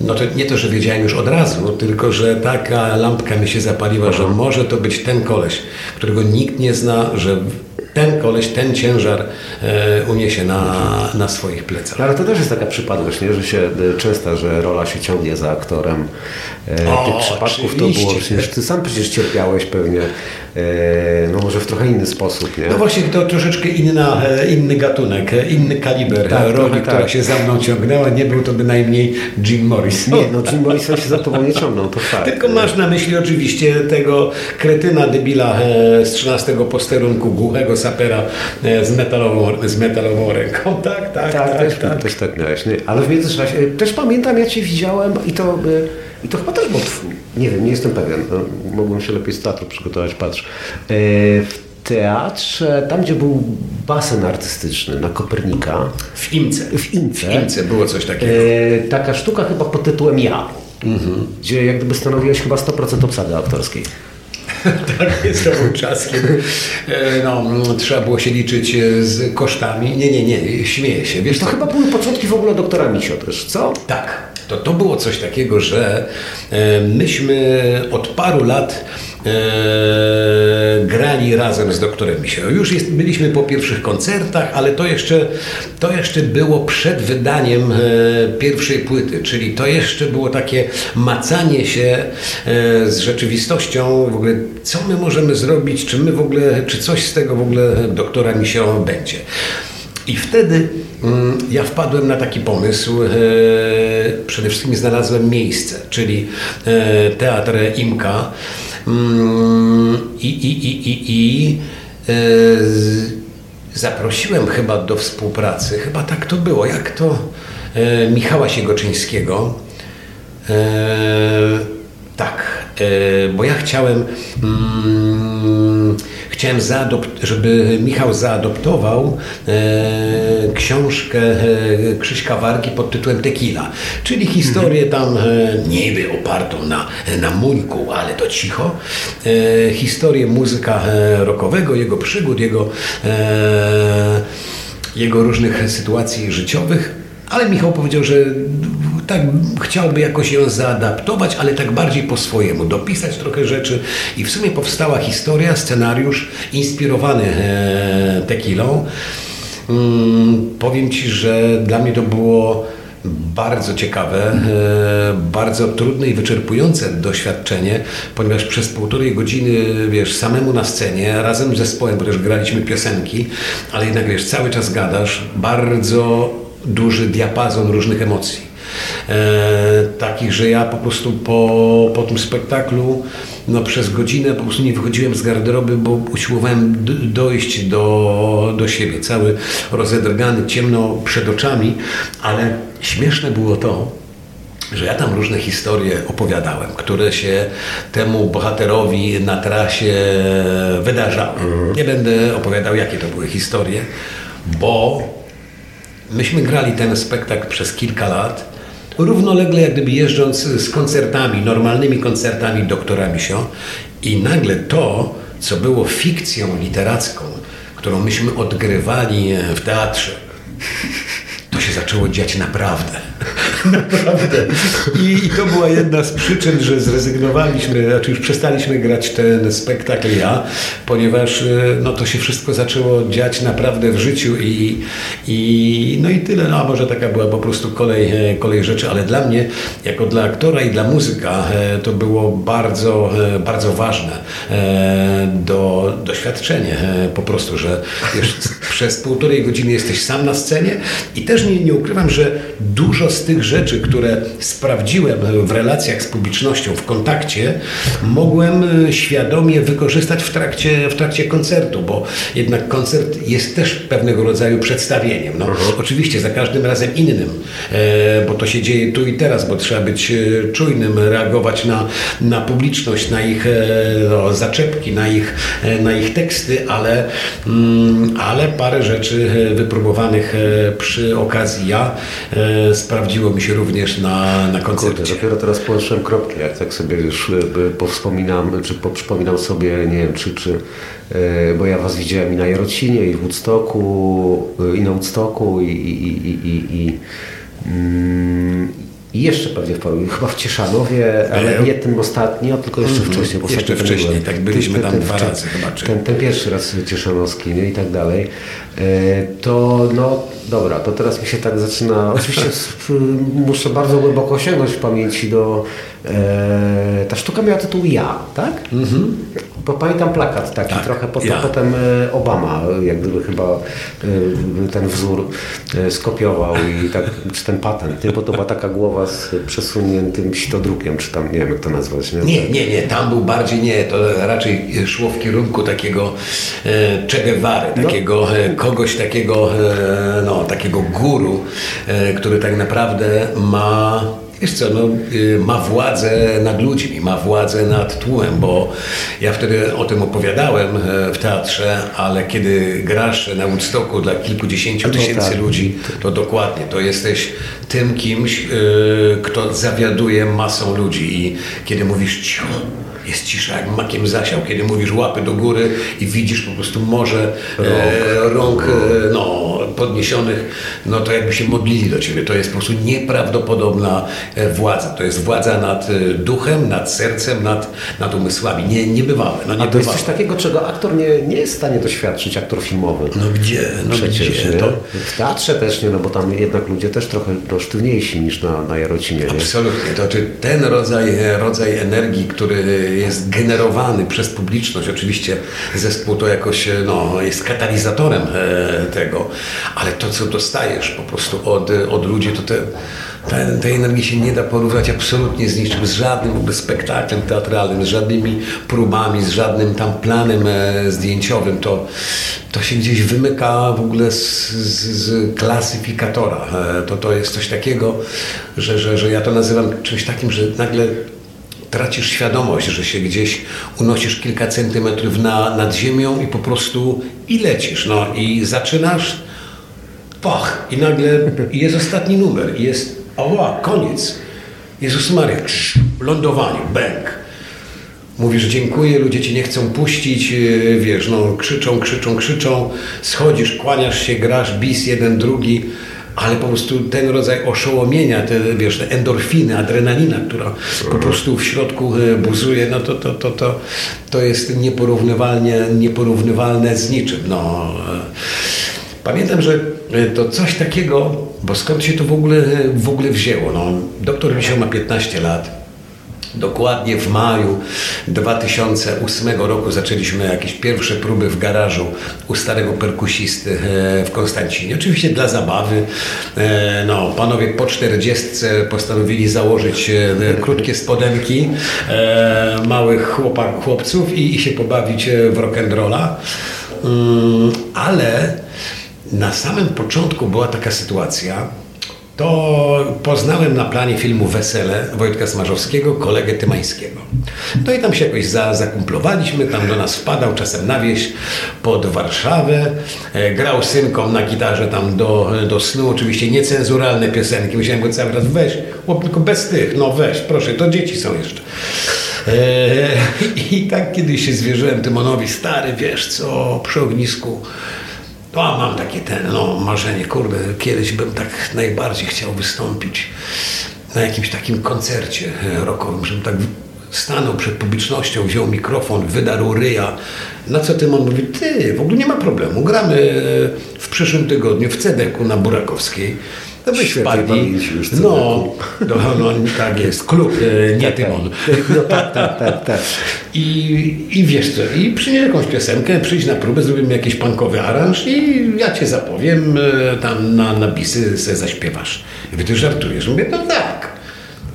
No to nie to, że wiedziałem już od razu, tylko że taka lampka mi się zapaliła, że może to być ten koleś, którego nikt nie zna, że ten koleś, ten ciężar e, uniesie na, na swoich plecach. Ale to też jest taka przypadłość, nie? że się e, często, że rola się ciągnie za aktorem. E, o, tych przypadków oczywiście. to było, przecież ty sam przecież cierpiałeś pewnie, no może w trochę inny sposób, nie? No właśnie to troszeczkę inna, inny gatunek, inny kaliber tak, roli, która tak. się za mną ciągnęła, nie był to bynajmniej Jim Morrison. Nie, no Jim Morrison się za tobą nie ciągnął, to fakt. Tylko masz na myśli oczywiście tego kretyna debila z 13 posterunku, głuchego sapera z metalową, z metalową ręką. (laughs) Tak, tak, tak. tak też, tak. też tak miałeś. Nie? Ale w międzyczasie, też pamiętam, ja cię widziałem i to... I to chyba też był, nie wiem, nie jestem pewien, no, mogłem się lepiej z teatru przygotować, patrz. E, w teatrze, tam gdzie był basen artystyczny na Kopernika. W Imce. W Imce. W Imce było coś takiego. E, taka sztuka chyba pod tytułem Ja, mhm. gdzie jak gdyby stanowiłeś chyba 100% obsady aktorskiej. (laughs) tak, jest to był czas, kiedy e, no, trzeba było się liczyć z kosztami. Nie, nie, nie, śmieję się. Wiesz, to co? chyba były początki w ogóle doktora Misio też, co? Tak, to, to było coś takiego, że e, myśmy od paru lat e, grali razem z doktorem Misio. Już jest, byliśmy po pierwszych koncertach, ale to jeszcze, to jeszcze było przed wydaniem e, pierwszej płyty, czyli to jeszcze było takie macanie się e, z rzeczywistością, w ogóle co my możemy zrobić, czy my w ogóle, czy coś z tego w ogóle doktora Misio będzie. I wtedy mm, ja wpadłem na taki pomysł. E, przede wszystkim znalazłem miejsce, czyli e, teatr Imka. Mm, I, i, i, i, i e, zaprosiłem chyba do współpracy, chyba tak to było, jak to e, Michała Siegoczyńskiego. E, tak, bo ja chciałem, mm, chciałem zaadop- żeby Michał zaadoptował e, książkę e, Krzyśka Wargi pod tytułem Tequila, czyli historię tam e, niby opartą na, na Muńku, ale to cicho, e, historię muzyka e, rockowego, jego przygód, jego, e, jego różnych sytuacji życiowych, ale Michał powiedział, że tak chciałby jakoś ją zaadaptować, ale tak bardziej po swojemu, dopisać trochę rzeczy i w sumie powstała historia, scenariusz inspirowany e, Tequilą. Mm, powiem Ci, że dla mnie to było bardzo ciekawe, e, bardzo trudne i wyczerpujące doświadczenie, ponieważ przez półtorej godziny, wiesz, samemu na scenie, razem z zespołem, bo też graliśmy piosenki, ale jednak, wiesz, cały czas gadasz, bardzo duży diapazon różnych emocji. E, takich, że ja po prostu po, po tym spektaklu no, przez godzinę po prostu nie wychodziłem z garderoby, bo usiłowałem dojść do, do siebie. Cały rozedrgany, ciemno przed oczami, ale śmieszne było to, że ja tam różne historie opowiadałem, które się temu bohaterowi na trasie wydarzały. Nie będę opowiadał, jakie to były historie, bo myśmy grali ten spektakl przez kilka lat, równolegle jak gdyby jeżdżąc z koncertami, normalnymi koncertami doktora Misio i nagle to, co było fikcją literacką, którą myśmy odgrywali w teatrze, to się zaczęło dziać naprawdę. Naprawdę. I, I to była jedna z przyczyn, że zrezygnowaliśmy, znaczy już przestaliśmy grać ten spektakl ja, ponieważ e, no, to się wszystko zaczęło dziać naprawdę w życiu i, i no i tyle. No, a może taka była po prostu kolej, e, kolej rzeczy, ale dla mnie, jako dla aktora i dla muzyka, e, to było bardzo, e, bardzo ważne do, doświadczenie po prostu, że przez półtorej godziny jesteś sam na scenie i też nie, nie ukrywam, że dużo z tych rzeczy, które sprawdziłem w relacjach z publicznością, w kontakcie, mogłem e, świadomie wykorzystać w trakcie, w trakcie koncertu, bo jednak koncert jest też pewnego rodzaju przedstawieniem. No, Oczywiście za każdym razem innym, e, bo to się dzieje tu i teraz, bo trzeba być e, czujnym, reagować na, na publiczność, na ich no, zaczepki, na ich, na ich teksty, ale, mm, ale parę rzeczy wypróbowanych przy okazji ja sprawdziło mi się również na, na Kurde, koncercie. dopiero teraz połączyłem kropki, jak tak sobie już y, powspominam, czy poprzypominam sobie, nie wiem, czy, czy y, bo ja was widziałem i na Jarocinie, i w Woodstocku, y, i na Woodstocku, i, i, i, i, i, i, mm, jeszcze pewnie w paru, chyba w Cieszanowie, ale E, nie tym ostatnio, tylko jeszcze Mhm. wcześniej. bo Jeszcze wcześniej, byłem. tak, byliśmy Ten- tam ten dwa wcze- razy chyba, czy- Ten, ten pierwszy raz cieszanowski nie? i tak dalej. E, To no dobra, to teraz mi się tak zaczyna. Oczywiście muszę bardzo głęboko sięgnąć w pamięci do. E, ta sztuka miała tytuł Ja, tak? Bo pamiętam plakat taki, Tak, trochę potem, Ja. potem e, Obama, jak gdyby chyba e, ten wzór e, skopiował i tak, czy ten patent, nie? bo to była taka głowa z przesuniętym sitodrukiem, czy tam, nie wiem jak to nazwać. Nie, Nie, nie, nie, tam był bardziej nie, to raczej szło w kierunku takiego e, Che Guevary, No. takiego e, kogoś takiego, e, no, takiego guru, e, który tak naprawdę ma, wiesz co, no, e, ma władzę nad ludźmi, ma władzę nad tłumem, bo ja wtedy o tym opowiadałem e, w teatrze, ale kiedy grasz na Woodstocku dla kilkudziesięciu No tysięcy tak. ludzi, to dokładnie, to jesteś tym kimś, e, kto zawiaduje masą ludzi i kiedy mówisz cicho, jest cisza jak makiem zasiał, kiedy mówisz łapy do góry i widzisz po prostu morze e, rąk, e, no, podniesionych, no to jakby się modlili do Ciebie. To jest po prostu nieprawdopodobna e, władza. To jest władza nad e, duchem, nad sercem, nad, nad umysłami. Nie, niebywałe. No, A to jest coś takiego, czego aktor nie, nie jest w stanie doświadczyć, aktor filmowy. No gdzie? No Przecież, gdzie? To, W teatrze też nie, no bo tam jednak ludzie też trochę no, sztywniejsi niż na, na Jarocinie, nie? Absolutnie. To czy ten rodzaj, rodzaj energii, który jest generowany przez publiczność, oczywiście zespół to jakoś no, jest katalizatorem e, tego, ale to, co dostajesz po prostu od, od ludzi, to te, te, tej energii się nie da porównać absolutnie z niczym, z żadnym ogóle spektaklem teatralnym, z żadnymi próbami, z żadnym tam planem e, zdjęciowym. To, to się gdzieś wymyka w ogóle z, z, z klasyfikatora. E, to, to jest coś takiego, że, że, że ja to nazywam czymś takim, że nagle tracisz świadomość, że się gdzieś unosisz kilka centymetrów na, nad ziemią i po prostu i lecisz. No i zaczynasz, pach, i nagle jest ostatni numer, i jest, ała, koniec. Jezus Maria, krz, lądowanie, bęk. Mówisz dziękuję, ludzie cię nie chcą puścić, yy, wiesz, no krzyczą, krzyczą, krzyczą, schodzisz, kłaniasz się, grasz bis jeden, drugi, ale po prostu ten rodzaj oszołomienia, te, wiesz, te endorfiny, adrenalina, która po prostu w środku e, buzuje, no to, to, to, to, to jest nieporównywalnie, nieporównywalne z niczym. No. e. Pamiętam, że to coś takiego, bo skąd się to w ogóle, w ogóle wzięło? No, doktor Misio ma 15 lat. Dokładnie w maju 2008 roku zaczęliśmy jakieś pierwsze próby w garażu u starego perkusisty e, w Konstancinie. Oczywiście dla zabawy. E, No, panowie po 40 postanowili założyć e, krótkie spodenki e, małych chłopak, chłopców i, i się pobawić e, w rock'n'rolla. Mm, Ale na samym początku była taka sytuacja, to poznałem na planie filmu Wesele Wojtka Smarzowskiego kolegę Tymańskiego. No i tam się jakoś za, zakumplowaliśmy, tam do nas wpadał czasem na wieś pod Warszawę, e, grał synkom na gitarze tam do, do snu, oczywiście niecenzuralne piosenki, musiałem go cały raz weź, chłop, tylko bez tych, no weź, proszę, to dzieci są jeszcze. E, I tak kiedyś się zwierzyłem Tymonowi, stary, wiesz co, przy ognisku, to mam takie ten, no, marzenie, kurde, kiedyś bym tak najbardziej chciał wystąpić na jakimś takim koncercie e, rockowym, żebym tak stanął przed publicznością, wziął mikrofon, wydarł ryja. Na co Tymon mówi, ty, w ogóle nie ma problemu, gramy e, w przyszłym tygodniu w Cedeku na Burakowskiej. No byś Świetnie już No, no, no, tak jest, klub, e, nie Tymon. No tak, tak, tak, tak. I, I wiesz co, i przynieś jakąś piosenkę, przyjdź na próbę, zrobimy jakiś punkowy aranż i ja cię zapowiem, e, tam na, na bisy se zaśpiewasz. I wy ty żartujesz. Mówię, no tak,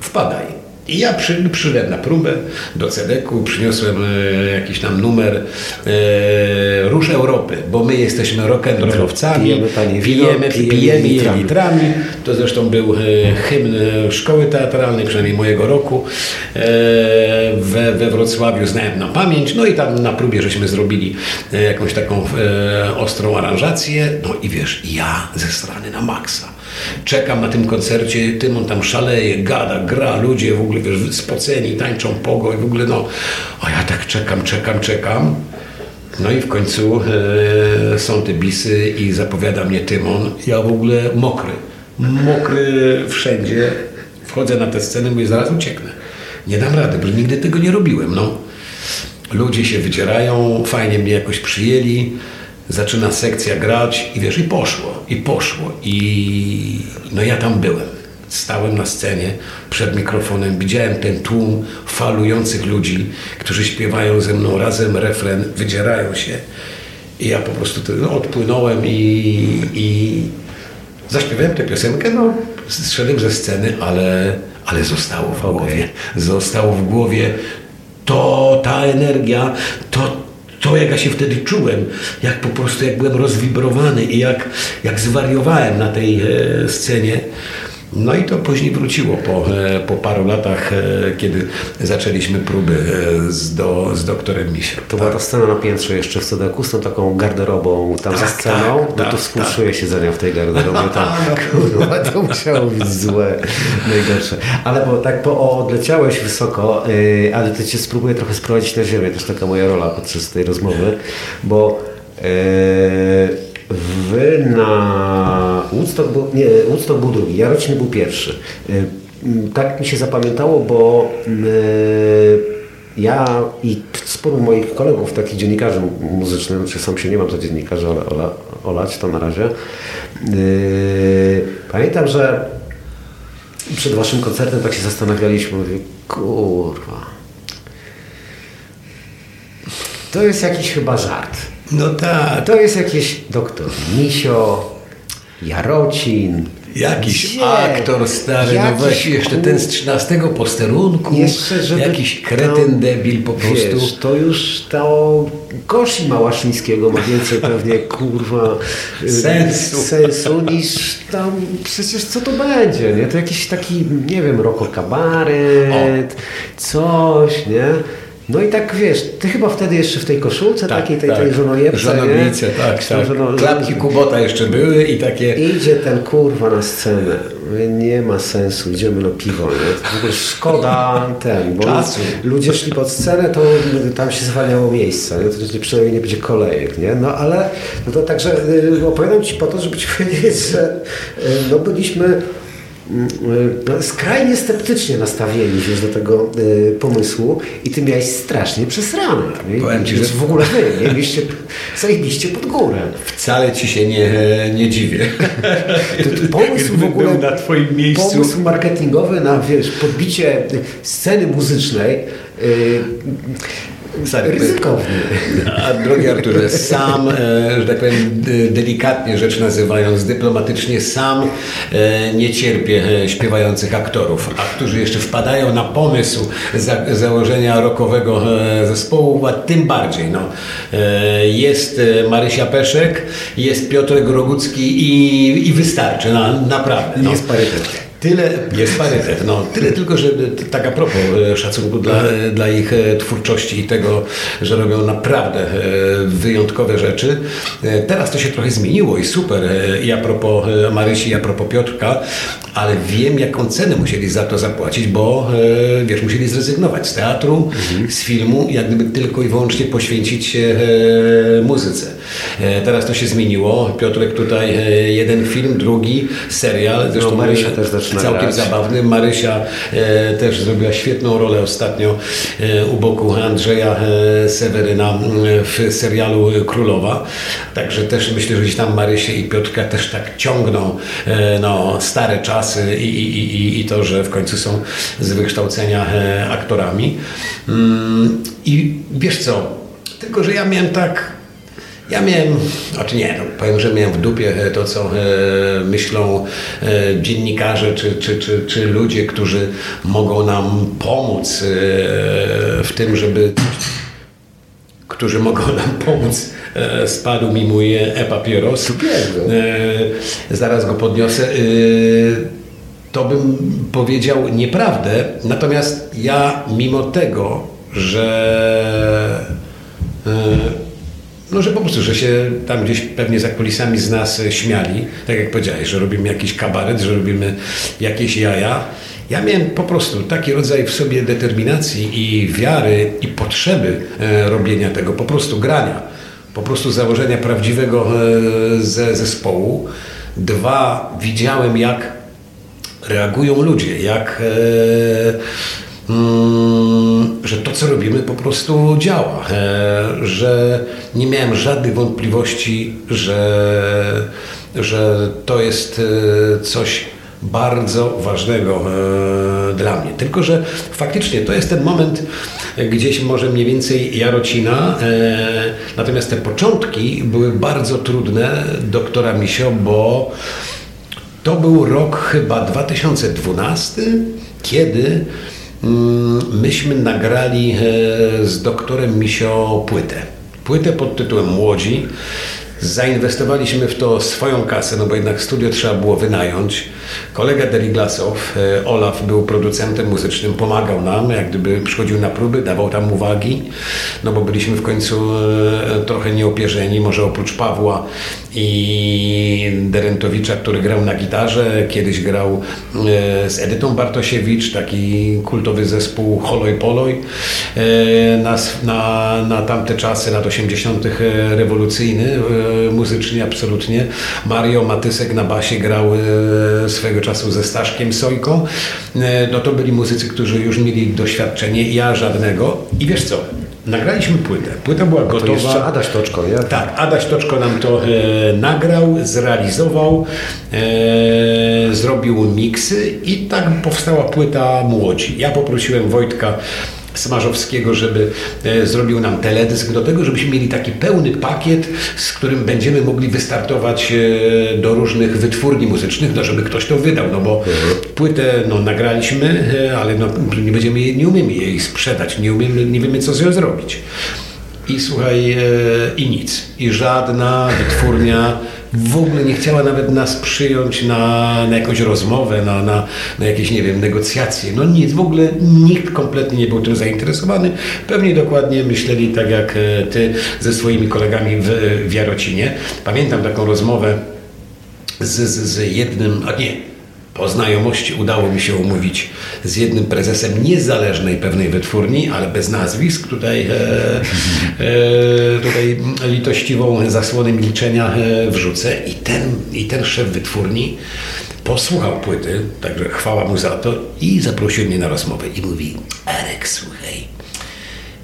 wpadaj. I ja przy, przyszedłem na próbę do Cedeku, przyniosłem e, jakiś tam numer e, Róż Europy, bo my jesteśmy rock'n'rollowcami, Pijemy pijemy, pijemy pijemy je litrami. litrami. To zresztą był e, hymn szkoły teatralnej, przynajmniej mojego roku e, we, we Wrocławiu znałem na pamięć. No i tam na próbie żeśmy zrobili e, jakąś taką e, ostrą aranżację. No i wiesz, ja ze strony na maksa. Czekam na tym koncercie, Tymon tam szaleje, gada, gra, ludzie w ogóle wiesz, spoceni, tańczą pogo i w ogóle no, a ja tak czekam, czekam, czekam. No i w końcu e, są te bisy i zapowiada mnie Tymon. Ja w ogóle mokry, mokry wszędzie. Wchodzę na tę scenę, mówię, zaraz ucieknę. Nie dam rady, bo nigdy tego nie robiłem. No. Ludzie się wydzierają, fajnie mnie jakoś przyjęli. Zaczyna sekcja grać i wiesz, i poszło, i poszło. I no ja tam byłem. Stałem na scenie przed mikrofonem, widziałem ten tłum falujących ludzi, którzy śpiewają ze mną razem refren, wydzierają się. I ja po prostu to, no, odpłynąłem i, i zaśpiewałem tę piosenkę, no, zszedłem ze sceny, ale, ale zostało w głowie. Zostało w głowie to, ta energia, to, to jak ja się wtedy czułem, jak po prostu jak byłem rozwibrowany i jak, jak zwariowałem na tej e, scenie. No i to później wróciło po, e, po paru latach, e, kiedy zaczęliśmy próby e, z, do, z doktorem Misiem. To była ta scena na piętrze jeszcze w Cedeku z tą taką garderobą tam za Tak, sceną. tak, no tak, to współczuję się za nią w tej garderobie. (laughs) Tam, kurwa, to musiało być złe, najgorsze. Ale bo tak po, odleciałeś wysoko, yy, ale to cię spróbuję trochę sprowadzić na ziemię. Też taka moja rola podczas tej rozmowy, bo yy, Wy na Woodstock był, nie, Woodstock był drugi, Jarocin był pierwszy. Y, mm, Tak mi się zapamiętało, bo y, ja i sporo moich kolegów, takich dziennikarzy muzycznych, czy sam się nie mam za dziennikarza, ale ola, olać to na razie. y, Pamiętam, że przed waszym koncertem tak się zastanawialiśmy, mówię, kurwa, to jest jakiś chyba żart. No tak, To jest jakiś doktor Misio, Jarocin. Jakiś Gdzie? aktor stary, no Jakiś weź jeszcze kur- ten z 13 posterunku, Jeszcze, żeby jakiś kretyn tam, debil po prostu. Wiesz, to już to Kosi Małaszyńskiego ma więcej pewnie (laughs) kurwa Sensu. sensu niż tam przecież co to będzie, nie? To jakiś taki, nie wiem, roko kabaret, coś, nie? No i tak wiesz, ty chyba wtedy jeszcze w tej koszulce takiej, tej, tej żonojebce, Żonownice, nie? tak, tą tak. żono- Klapki Kubota jeszcze były i takie... Idzie ten kurwa na scenę. Nie ma sensu, idziemy na piwo. Nie? To w ogóle szkoda ten, bo Czasu. ludzie szli pod scenę, to tam się zwalniało miejsca, nie? to przynajmniej nie będzie kolejek. Nie? No ale no to także y, opowiadam Ci po to, żeby Ci (laughs) powiedzieć, że y, no, byliśmy no, skrajnie sceptycznie nastawieni wiesz, do tego y, pomysłu i Ty miałeś strasznie przesrane. Nie? Powiem ci, że- w ogóle Wy nie? mieliście zajebiście pod górę. Wcale ci się nie, nie dziwię. (laughs) To, to pomysł w ogóle, był na twoim miejscu. pomysł marketingowy na, wiesz, podbicie sceny muzycznej yy, ryzykowny. A drogi Arturze, sam, e, że tak powiem, delikatnie rzecz nazywając, dyplomatycznie, sam e, nie cierpię e, śpiewających aktorów, a którzy jeszcze wpadają na pomysł za, założenia rockowego e, zespołu, a tym bardziej. No. Jest Marysia Peszek, jest Piotrek Rogucki i, i wystarczy, na, naprawdę. No. Jest parytet. Tyle, jest parytet, no. Tyle tylko, że tak a propos e, szacunku dla, dla ich e, twórczości i tego, że robią naprawdę e, wyjątkowe rzeczy. Teraz to się trochę zmieniło i super. I a propos Marysi, i a propos Piotrka, ale wiem, jaką cenę musieli za to zapłacić, bo wiesz, musieli zrezygnować z teatru, z filmu, jak gdyby tylko i wyłącznie poświęcić się muzyce. Teraz to się zmieniło. Piotrek tutaj jeden film, drugi serial. Zresztą Marysia e, też zaczyna całkiem grać. zabawny. Marysia e, też zrobiła świetną rolę ostatnio e, u boku Andrzeja e, Seweryna w serialu Królowa. Także też myślę, że gdzieś tam Marysię i Piotrka też tak ciągną e, no, stare czasy i, i, i, i to, że w końcu są z wykształcenia e, aktorami. Mm, I wiesz co, tylko że ja miałem tak ja miałem, znaczy nie, no, powiem, że miałem w dupie e, to, co e, myślą e, dziennikarze czy, czy, czy, czy ludzie, którzy mogą nam pomóc e, w tym, żeby którzy mogą nam pomóc. E, spadł mi mój e-papieros. Super. E, zaraz go podniosę. E, to bym powiedział nieprawdę, natomiast ja mimo tego, że e, no, że po prostu, że się tam gdzieś pewnie za kulisami z nas śmiali, tak jak powiedziałeś, że robimy jakiś kabaret, że robimy jakieś jaja. Ja miałem po prostu taki rodzaj w sobie determinacji i wiary i potrzeby e, robienia tego, po prostu grania, po prostu założenia prawdziwego e, ze, zespołu. Dwa, widziałem jak reagują ludzie, jak e, że to, co robimy, po prostu działa, e, że nie miałem żadnych wątpliwości, że, że to jest e, coś bardzo ważnego e, dla mnie. Tylko, że faktycznie to jest ten moment gdzieś może mniej więcej Jarocina, natomiast te początki były bardzo trudne doktora Misio, bo to był rok chyba 2012, kiedy mm, myśmy nagrali e, z doktorem Misio płytę. Płytę pod tytułem Młodzi. Zainwestowaliśmy w to swoją kasę, no bo jednak studio trzeba było wynająć. Kolega Deriglasow, e, Olaf, był producentem muzycznym, pomagał nam, jak gdyby przychodził na próby, dawał tam uwagi, no bo byliśmy w końcu e, trochę nieopierzeni, może oprócz Pawła i Derentowicza, który grał na gitarze, kiedyś grał e, z Edytą Bartosiewicz, taki kultowy zespół Holoj Poloj e, na, na, na tamte czasy, lat 80. E, rewolucyjny, muzycznie absolutnie. Mario Matysek na basie grał swego czasu ze Staszkiem Sojką. No to byli muzycy, którzy już mieli doświadczenie, ja żadnego. I wiesz co, Nagraliśmy płytę. Płyta była gotowa. To jeszcze Adaś Toczko, nie? Tak, Adaś Toczko nam to e, nagrał, zrealizował, e, zrobił miksy i tak powstała płyta Młodzi. Ja poprosiłem Wojtka Smarzowskiego, żeby e, zrobił nam teledysk do tego, żebyśmy mieli taki pełny pakiet, z którym będziemy mogli wystartować e, do różnych wytwórni muzycznych, no żeby ktoś to wydał, no bo mhm. płytę no, nagraliśmy, e, ale no, nie będziemy jej, nie umiemy jej sprzedać, nie, umiemy, nie wiemy co z nią zrobić. I słuchaj, i nic. I żadna wytwórnia w ogóle nie chciała nawet nas przyjąć na, na jakąś rozmowę, na, na, na jakieś, nie wiem, negocjacje. No nic, w ogóle nikt kompletnie nie był tym zainteresowany. Pewnie dokładnie myśleli tak jak e, ty ze swoimi kolegami w, w Jarocinie. Pamiętam taką rozmowę z, z, z jednym, a nie, po znajomości udało mi się umówić z jednym prezesem niezależnej pewnej wytwórni, ale bez nazwisk. Tutaj, e, e, tutaj litościwą zasłonę milczenia e, wrzucę. I ten, I ten szef wytwórni posłuchał płyty, także chwała mu za to i zaprosił mnie na rozmowę i mówi Arek, słuchaj,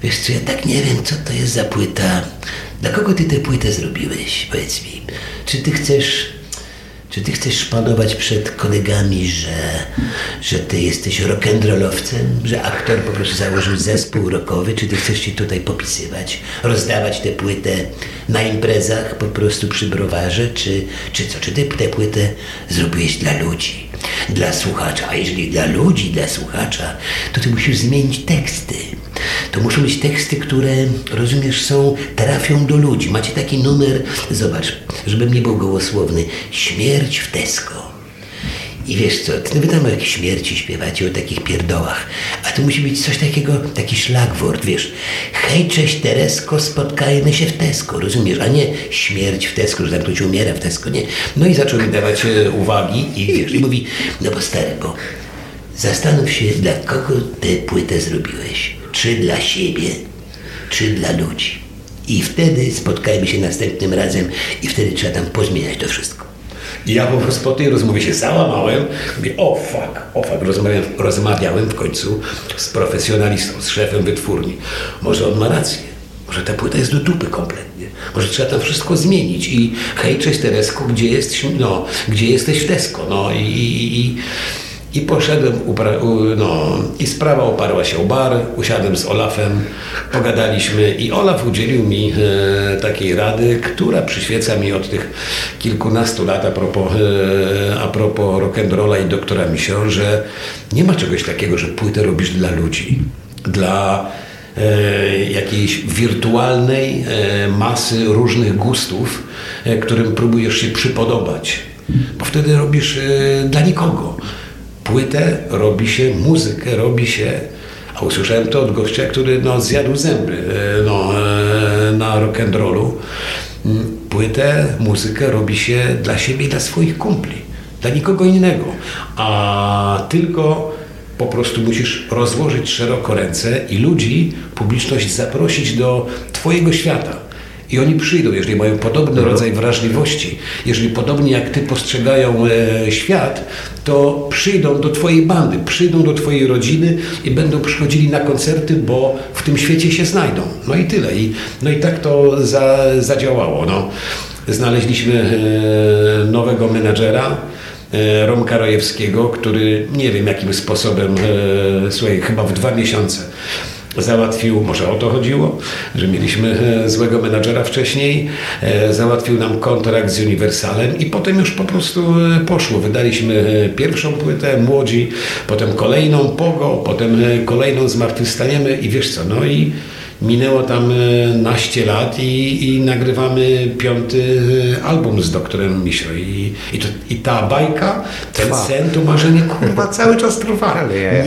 wiesz co, ja tak nie wiem, co to jest za płyta. Dla kogo ty tę płytę zrobiłeś? Powiedz mi, czy ty chcesz czy ty chcesz szpanować przed kolegami, że, że ty jesteś rock'n'rollowcem, że aktor po prostu założył zespół rockowy, czy ty chcesz się tutaj popisywać, rozdawać tę płytę na imprezach po prostu przy browarze, czy, czy co? Czy ty tę płytę zrobiłeś dla ludzi, dla słuchacza? A jeżeli dla ludzi, dla słuchacza, to ty musisz zmienić teksty to muszą być teksty, które, rozumiesz, są, trafią do ludzi. Macie taki numer, zobacz, żebym nie był gołosłowny, śmierć w Tesco. I wiesz co, ty wy tam o jakiejś śmierci śpiewacie, o takich pierdołach, a tu musi być coś takiego, taki szlagwort, wiesz. Hej, cześć Teresko, spotkajmy się w Tesco, rozumiesz? A nie śmierć w Tesco, że tam ktoś umiera w Tesco, nie. No i zaczął mi dawać e, uwagi i wiesz, i mówi, no bo stary, bo zastanów się, dla kogo tę płytę zrobiłeś czy dla siebie, czy dla ludzi. I wtedy spotkajmy się następnym razem i wtedy trzeba tam pozmieniać to wszystko. I ja po prostu po tej rozmowie się załamałem. Mówię, o fuck, o fuck. Rozmawiałem, rozmawiałem w końcu z profesjonalistą, z szefem wytwórni. Może on ma rację. Może ta płyta jest do dupy kompletnie. Może trzeba tam wszystko zmienić. I hej, cześć Teresko, gdzie, jest, no, gdzie jesteś w Tesco? No i, i, i i poszedłem, no, i sprawa oparła się o bar, usiadłem z Olafem, pogadaliśmy i Olaf udzielił mi e, takiej rady, która przyświeca mi od tych kilkunastu lat a propos, e, a propos rock'n'rolla i doktora Misio, że nie ma czegoś takiego, że płytę robisz dla ludzi, dla e, jakiejś wirtualnej e, masy różnych gustów, e, którym próbujesz się przypodobać, bo wtedy robisz e, dla nikogo płytę robi się, muzykę robi się, a usłyszałem to od gościa, który no, zjadł zęby e, no, e, na rock'n'rollu. Mm, płytę, muzykę robi się dla siebie i dla swoich kumpli, dla nikogo innego, a tylko po prostu musisz rozłożyć szeroko ręce i ludzi, publiczność zaprosić do Twojego świata i oni przyjdą, jeżeli mają podobny mhm. rodzaj wrażliwości, jeżeli podobnie jak ty postrzegają e, świat, to przyjdą do twojej bandy, przyjdą do twojej rodziny i będą przychodzili na koncerty, bo w tym świecie się znajdą. No i tyle. I, no i tak to za, zadziałało. No. Znaleźliśmy e, nowego menadżera, e, Romka Rojewskiego, który nie wiem jakim sposobem, e, słuchaj, chyba w dwa miesiące załatwił, może o to chodziło, że mieliśmy e, złego menadżera wcześniej, e, załatwił nam kontrakt z Universalem i potem już po prostu e, poszło. Wydaliśmy pierwszą płytę, Młodzi, potem kolejną, Pogo, potem kolejną Zmartwychwstaniemy i wiesz co, no i minęło tam naście lat i, i nagrywamy piąty album z doktorem Misio. I, i, to, I ta bajka Ten Trwa. sen to marzenie kurwa cały czas trwa. Ale ja-.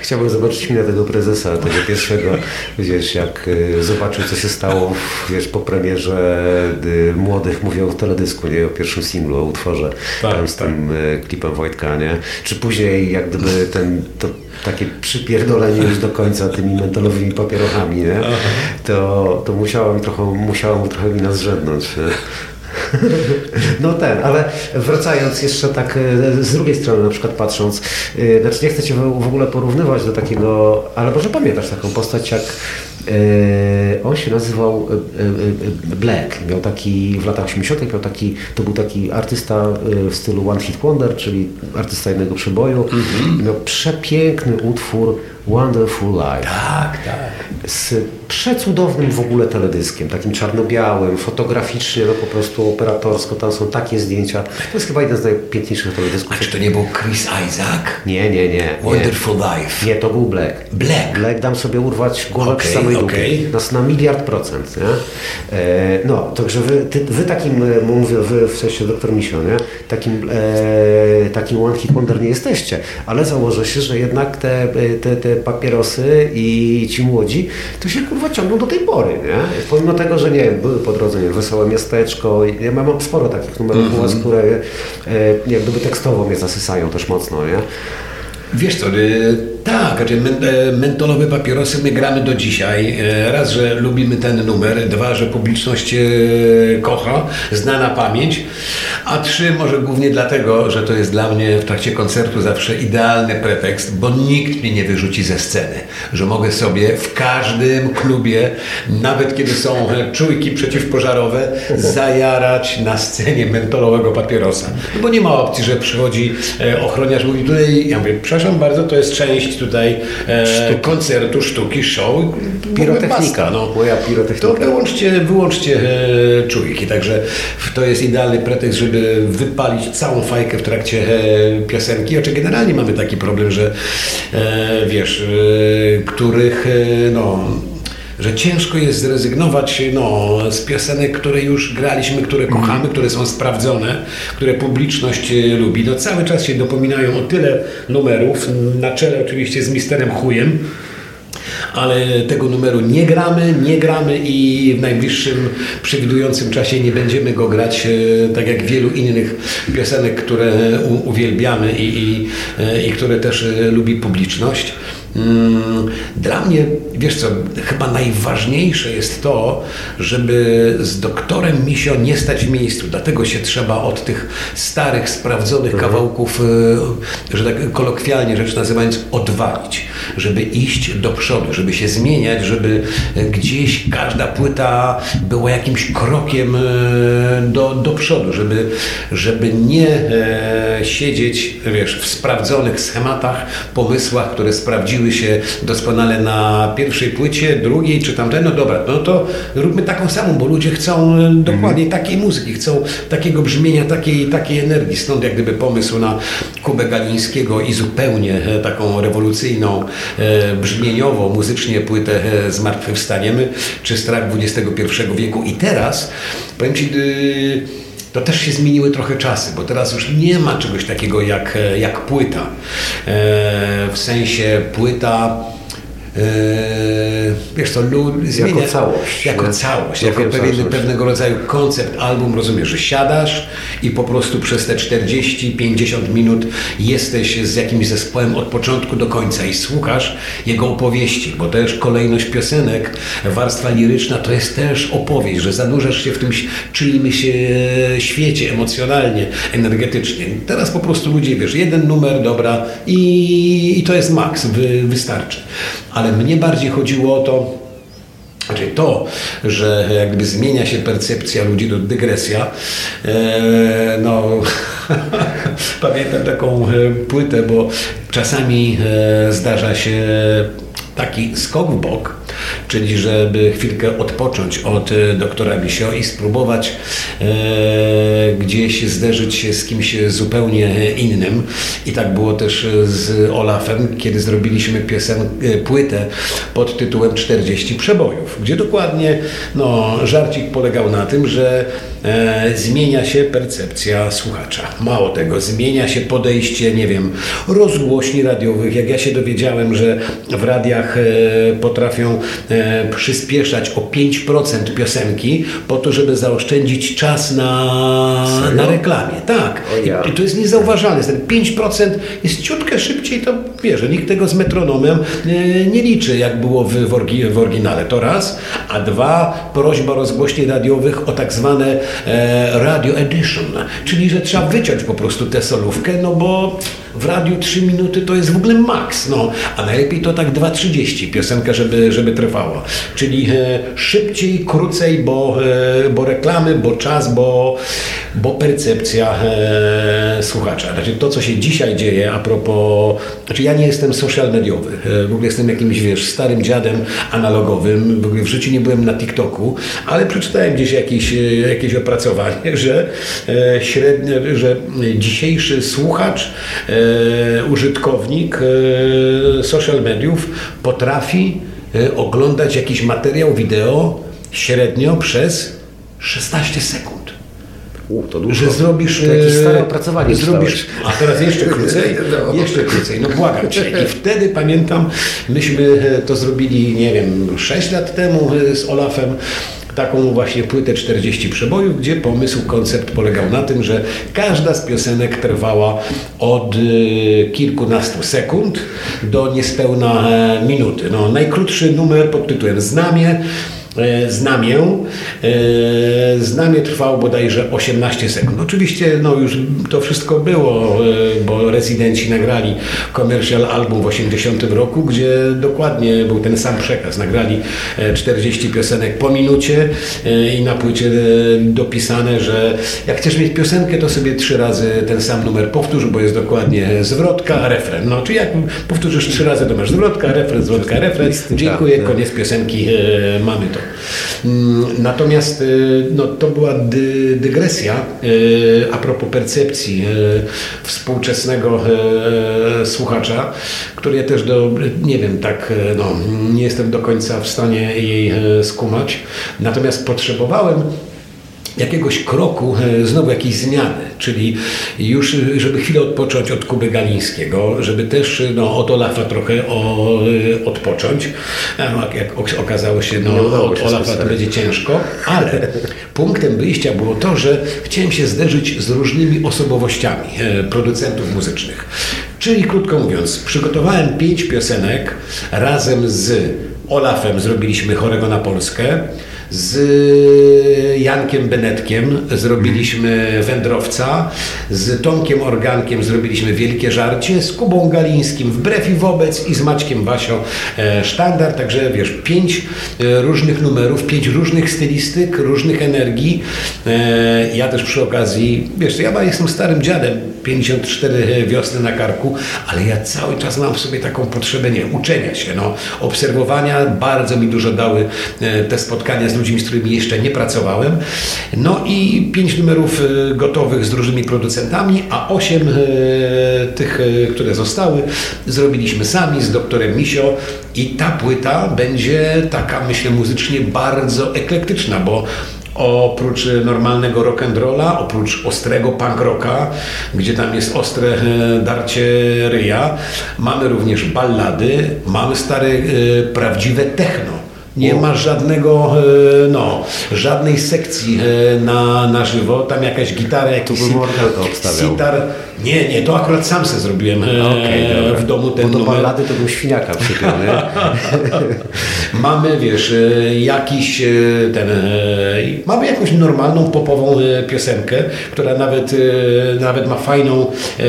Chciałbym zobaczyć minę tego prezesa, tego pierwszego, wiesz, jak y, zobaczył, co się stało, wiesz, po premierze Młodych mówią o teledysku, nie, o pierwszym singlu, o utworze, Tak, tam z tak. tym klipem Wojtka, nie? Czy później, jak gdyby ten, to takie przypierdolenie już do końca tymi mentolowymi papierochami, nie? To, to musiało mi trochę, musiało mu trochę mina zrzednąć, nie? (laughs) No ten, ale wracając jeszcze tak e, z drugiej strony na przykład patrząc, e, znaczy nie chcę Cię w ogóle porównywać do takiego, ale może pamiętasz taką postać jak on się nazywał e, e, e, Black, miał taki w latach 80 miał taki, to był taki artysta e, w stylu One Hit Wonder, czyli artysta jednego przeboju i miał przepiękny utwór Wonderful Life Tak, tak. z przecudownym w ogóle teledyskiem, takim czarno-białym, fotograficznie, no po prostu operatorsko, tam są takie zdjęcia. To jest chyba jeden z najpiękniejszych teledysków. A czy to nie był Chris Isaac? Nie, nie, nie. Wonderful nie. Life. Nie, to był Black. Black. Black dam sobie urwać głowę z samej dupy. okej. Na, na miliard procent, nie? E, no, także wy, ty, wy takim, e, mówię, wy w sensie doktor Misio, nie? Takim, e, takim one hit wonder nie jesteście, ale założę się, że jednak te, e, te, te papierosy i ci młodzi, to się kurwa ciągną do tej pory, nie? Pomimo tego, że nie wiem, były po drodze, nie Wesołe Miasteczko, ja mam sporo takich numerów, Mhm. które e, jak gdyby tekstowo mnie zasysają też mocno, nie? Wiesz co, y, tak, znaczy e, mentolowe papierosy my gramy do dzisiaj. E, Raz, że lubimy ten numer, dwa, że publiczność e, kocha, zna na pamięć, a trzy, może głównie dlatego, że to jest dla mnie w trakcie koncertu zawsze idealny pretekst, bo nikt mnie nie wyrzuci ze sceny, że mogę sobie w każdym klubie, nawet kiedy są czujki przeciwpożarowe, zajarać na scenie mentolowego papierosa. No bo nie ma opcji, że przychodzi ochroniarz mówi tutaj, ja mówię, przepraszam bardzo, to jest część tutaj e, koncertu, sztuki, show. Pirotechnika, no. moja pirotechnika. To wyłączcie, wyłączcie e, czujki, także to jest idealny pretekst, żeby wypalić całą fajkę w trakcie e, piosenki. Znaczy generalnie mamy taki problem, że e, wiesz, e, których e, no że ciężko jest zrezygnować no, z piosenek, które już graliśmy, które kochamy, które są sprawdzone, które publiczność e, lubi. No, cały czas się dopominają o tyle numerów, na czele oczywiście z misterem chujem, ale tego numeru nie gramy, nie gramy i w najbliższym przewidującym czasie nie będziemy go grać, e, tak jak wielu innych piosenek, które uwielbiamy i, i, e, i które też lubi publiczność. Mm, Dla mnie, wiesz co, chyba najważniejsze jest to, żeby z doktorem Misio nie stać w miejscu. Dlatego się trzeba od tych starych, sprawdzonych kawałków, e, że tak kolokwialnie rzecz nazywając, odwalić. Żeby iść do przodu, żeby się zmieniać, żeby e, gdzieś każda płyta była jakimś krokiem e, do, do przodu, żeby, żeby nie e, siedzieć, wiesz, w sprawdzonych schematach, pomysłach, które sprawdziły się doskonale na pierwszej płycie, drugiej czy tamtej, no dobra, no to róbmy taką samą, bo ludzie chcą dokładnie takiej muzyki, chcą takiego brzmienia, takiej, takiej energii. Stąd jak gdyby pomysł na Kubę Galińskiego i zupełnie taką rewolucyjną, brzmieniowo, muzycznie płytę e, Zmartwychwstaniemy, czy Strach XXI wieku. I teraz, powiem Ci, y, to też się zmieniły trochę czasy, bo teraz już nie ma czegoś takiego jak, e, jak płyta. E, w sensie płyta. E, wiesz to zmienia, całość, Jako nie? całość, Ja jako pewien, całość. pewnego rodzaju koncept album, rozumiesz, że siadasz i po prostu przez te 40-50 minut jesteś z jakimś zespołem od początku do końca i słuchasz jego opowieści, bo też kolejność piosenek, warstwa liryczna to jest też opowieść, że zanurzasz się w tym czyimś się świecie emocjonalnie, energetycznie. Teraz po prostu ludzie, wiesz, jeden numer, dobra i, i to jest maks, wy, wystarczy. Ale mnie bardziej chodziło o to, znaczy to, że jakby zmienia się percepcja ludzi, to dygresja. E, no, (laughs) pamiętam taką e, płytę, bo czasami e, zdarza się taki skok w bok, Czyli żeby chwilkę odpocząć od e, doktora Misio i spróbować e, gdzieś zderzyć się z kimś zupełnie innym. I tak było też z Olafem, kiedy zrobiliśmy piosen, e, płytę pod tytułem 40 przebojów, gdzie dokładnie no, żarcik polegał na tym, że e, zmienia się percepcja słuchacza. Mało tego, zmienia się podejście, nie wiem, rozgłośni radiowych. Jak ja się dowiedziałem, że w radiach e, potrafią przyspieszać o 5% piosenki po to, żeby zaoszczędzić czas na, Serio? na reklamie. Tak. Ja. I, I to jest niezauważalne. Ten 5% jest ciutkę szybciej, to wiesz, że nikt tego z metronomem e, nie liczy, jak było w, w oryginale. To raz. A dwa, prośba rozgłośni radiowych o tak zwane e, radio edition, czyli że trzeba wyciąć po prostu tę solówkę, no bo w radiu 3 minuty to jest w ogóle maks, no, a najlepiej to tak 2.30 piosenka, żeby, żeby trwała. Czyli e, szybciej, krócej, bo, e, bo reklamy, bo czas, bo, bo percepcja e, słuchacza. Znaczy to, co się dzisiaj dzieje a propos, znaczy ja nie jestem social mediowy, w ogóle jestem jakimś, wiesz, starym dziadem analogowym, w ogóle w życiu nie byłem na TikToku, ale przeczytałem gdzieś jakieś, jakieś opracowanie, że średnio, że dzisiejszy słuchacz, użytkownik social mediów potrafi oglądać jakiś materiał wideo średnio przez 16 sekund. U, to dużo. Że zrobisz. To jakieś e, stare opracowanie zrobisz. A teraz jeszcze (laughs) krócej? No. Jeszcze krócej, no błagam cię. I wtedy pamiętam, myśmy e, to zrobili, nie wiem, 6 lat temu z Olafem. Taką właśnie płytę 40 przebojów, gdzie pomysł, koncept polegał na tym, że każda z piosenek trwała od e, kilkunastu sekund do niespełna e, minuty. No, najkrótszy numer pod tytułem Znamie e, znamię. E, Znamie trwało bodajże 18 sekund. Oczywiście no już to wszystko było, e, bo rezydenci nagrali commercial album w 80 roku, gdzie dokładnie był ten sam przekaz. Nagrali e, 40 piosenek po minucie i na płycie dopisane, że jak chcesz mieć piosenkę, to sobie trzy razy ten sam numer powtórz, bo jest dokładnie zwrotka, refren. No, czyli jak powtórzysz trzy razy, to masz zwrotka, refren, zwrotka, refren. Dziękuję, tak. koniec piosenki, mamy to. Mm, Natomiast e, no, to była dy, dygresja e, a propos percepcji e, współczesnego słuchacza, który ja też do, nie wiem, tak, no, nie jestem do końca w stanie jej skumać. Natomiast potrzebowałem jakiegoś kroku, znowu jakiejś zmiany, czyli już, żeby chwilę odpocząć od Kuby Galińskiego, żeby też no, od Olafa trochę o, odpocząć. No, jak ok- okazało się, no, od Olafa to będzie ciężko, ale punktem wyjścia było to, że chciałem się zderzyć z różnymi osobowościami e, producentów muzycznych. Czyli krótko mówiąc, przygotowałem pięć piosenek razem z Olafem zrobiliśmy chorego na Polskę. Z Jankiem Benetkiem zrobiliśmy Wędrowca, z Tomkiem Organkiem zrobiliśmy Wielkie Żarcie, z Kubą Galińskim Wbrew i Wobec i z Maćkiem Basio e, Sztandar, także wiesz, pięć e, różnych numerów, pięć różnych stylistyk, różnych energii. E, Ja też przy okazji, wiesz, ja jestem starym dziadem, 54 wiosny na karku, ale ja cały czas mam w sobie taką potrzebę, nie, uczenia się, no, obserwowania. Bardzo mi dużo dały e, te spotkania z ludźmi, z którymi jeszcze nie pracowałem. No i pięć numerów e, gotowych z różnymi producentami, a osiem e, tych, które zostały, zrobiliśmy sami z doktorem Misio i ta płyta będzie taka, myślę, muzycznie bardzo eklektyczna, bo Oprócz e, normalnego rock'n'rolla, oprócz ostrego punk rocka, gdzie tam jest ostre e, darcie ryja, mamy również ballady, mamy stare, e, prawdziwe techno. Nie ma żadnego, e, no, żadnej sekcji e, na, na żywo. Tam jakaś gitara, jakiś obstawiał. sitar. Nie, nie, to akurat sam se zrobiłem e, dobra. w domu ten Bo do numer. ballady to był świniaka przypiony. (laughs) Mamy, wiesz, jakiś ten, mamy jakąś normalną popową piosenkę, która nawet, nawet ma fajną,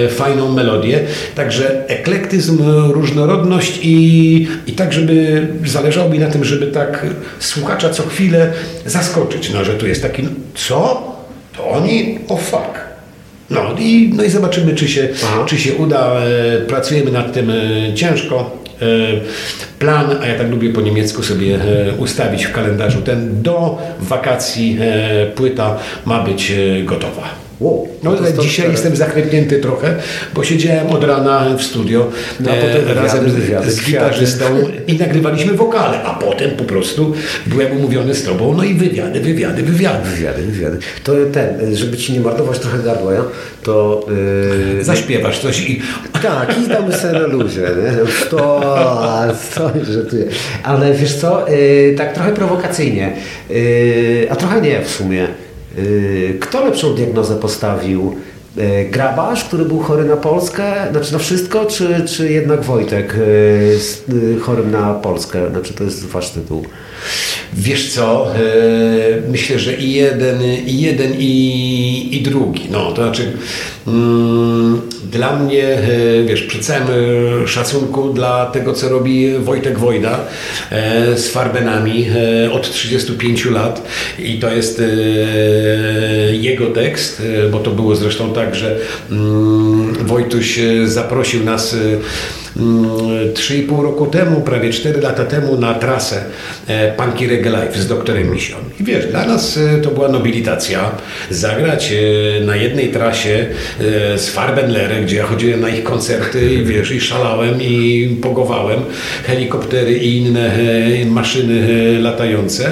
fajną melodię. Także eklektyzm, różnorodność i, i tak, żeby zależało mi na tym, żeby tak słuchacza co chwilę zaskoczyć, no, że tu jest taki, co? To oni? O fuck. No i, no i zobaczymy, czy się, czy się uda. E, pracujemy nad tym e, ciężko. E, plan, a ja tak lubię po niemiecku sobie ustawić w kalendarzu ten, do wakacji płyta ma być gotowa. Wow. No, to ale to dzisiaj teraz- jestem zachwytnięty trochę, bo siedziałem od rana w studio No, e, razem z- z gitarzystą i nagrywaliśmy wokale, a potem po prostu byłem umówiony z tobą, no i wywiady, wywiady, wywiady. Wywiady, wywiady. To ten, żeby ci nie marnować trochę gardła, ja, to... Yy, Zaśpiewasz coś i Tak, i damy sobie na luzie, nie? To, to żartuję. Ale wiesz co, yy, tak trochę prowokacyjnie, yy, a trochę nie w sumie. Yy, kto lepszą diagnozę postawił? Yy, Grabarz, który był chory na Polskę, znaczy na wszystko, czy, czy jednak Wojtek z, yy, chorym na Polskę? Znaczy to jest wasz tytuł. Wiesz co, e, myślę, że i jeden, i jeden, i, i drugi. No, to znaczy mm, dla mnie, e, wiesz, przy całym e, szacunku dla tego, co robi Wojtek Wojda z Farbenami od 35 lat i to jest jego tekst, bo to było zresztą tak, że mm, Wojtuś zaprosił nas 3,5 roku temu, prawie 4 lata temu na trasę e, Punky Reggae Live z doktorem Mission. I wiesz, dla nas e, to była nobilitacja zagrać e, na jednej trasie z Farbenlerem, gdzie ja chodziłem na ich koncerty i wiesz, i szalałem i pogowałem helikoptery i inne maszyny latające.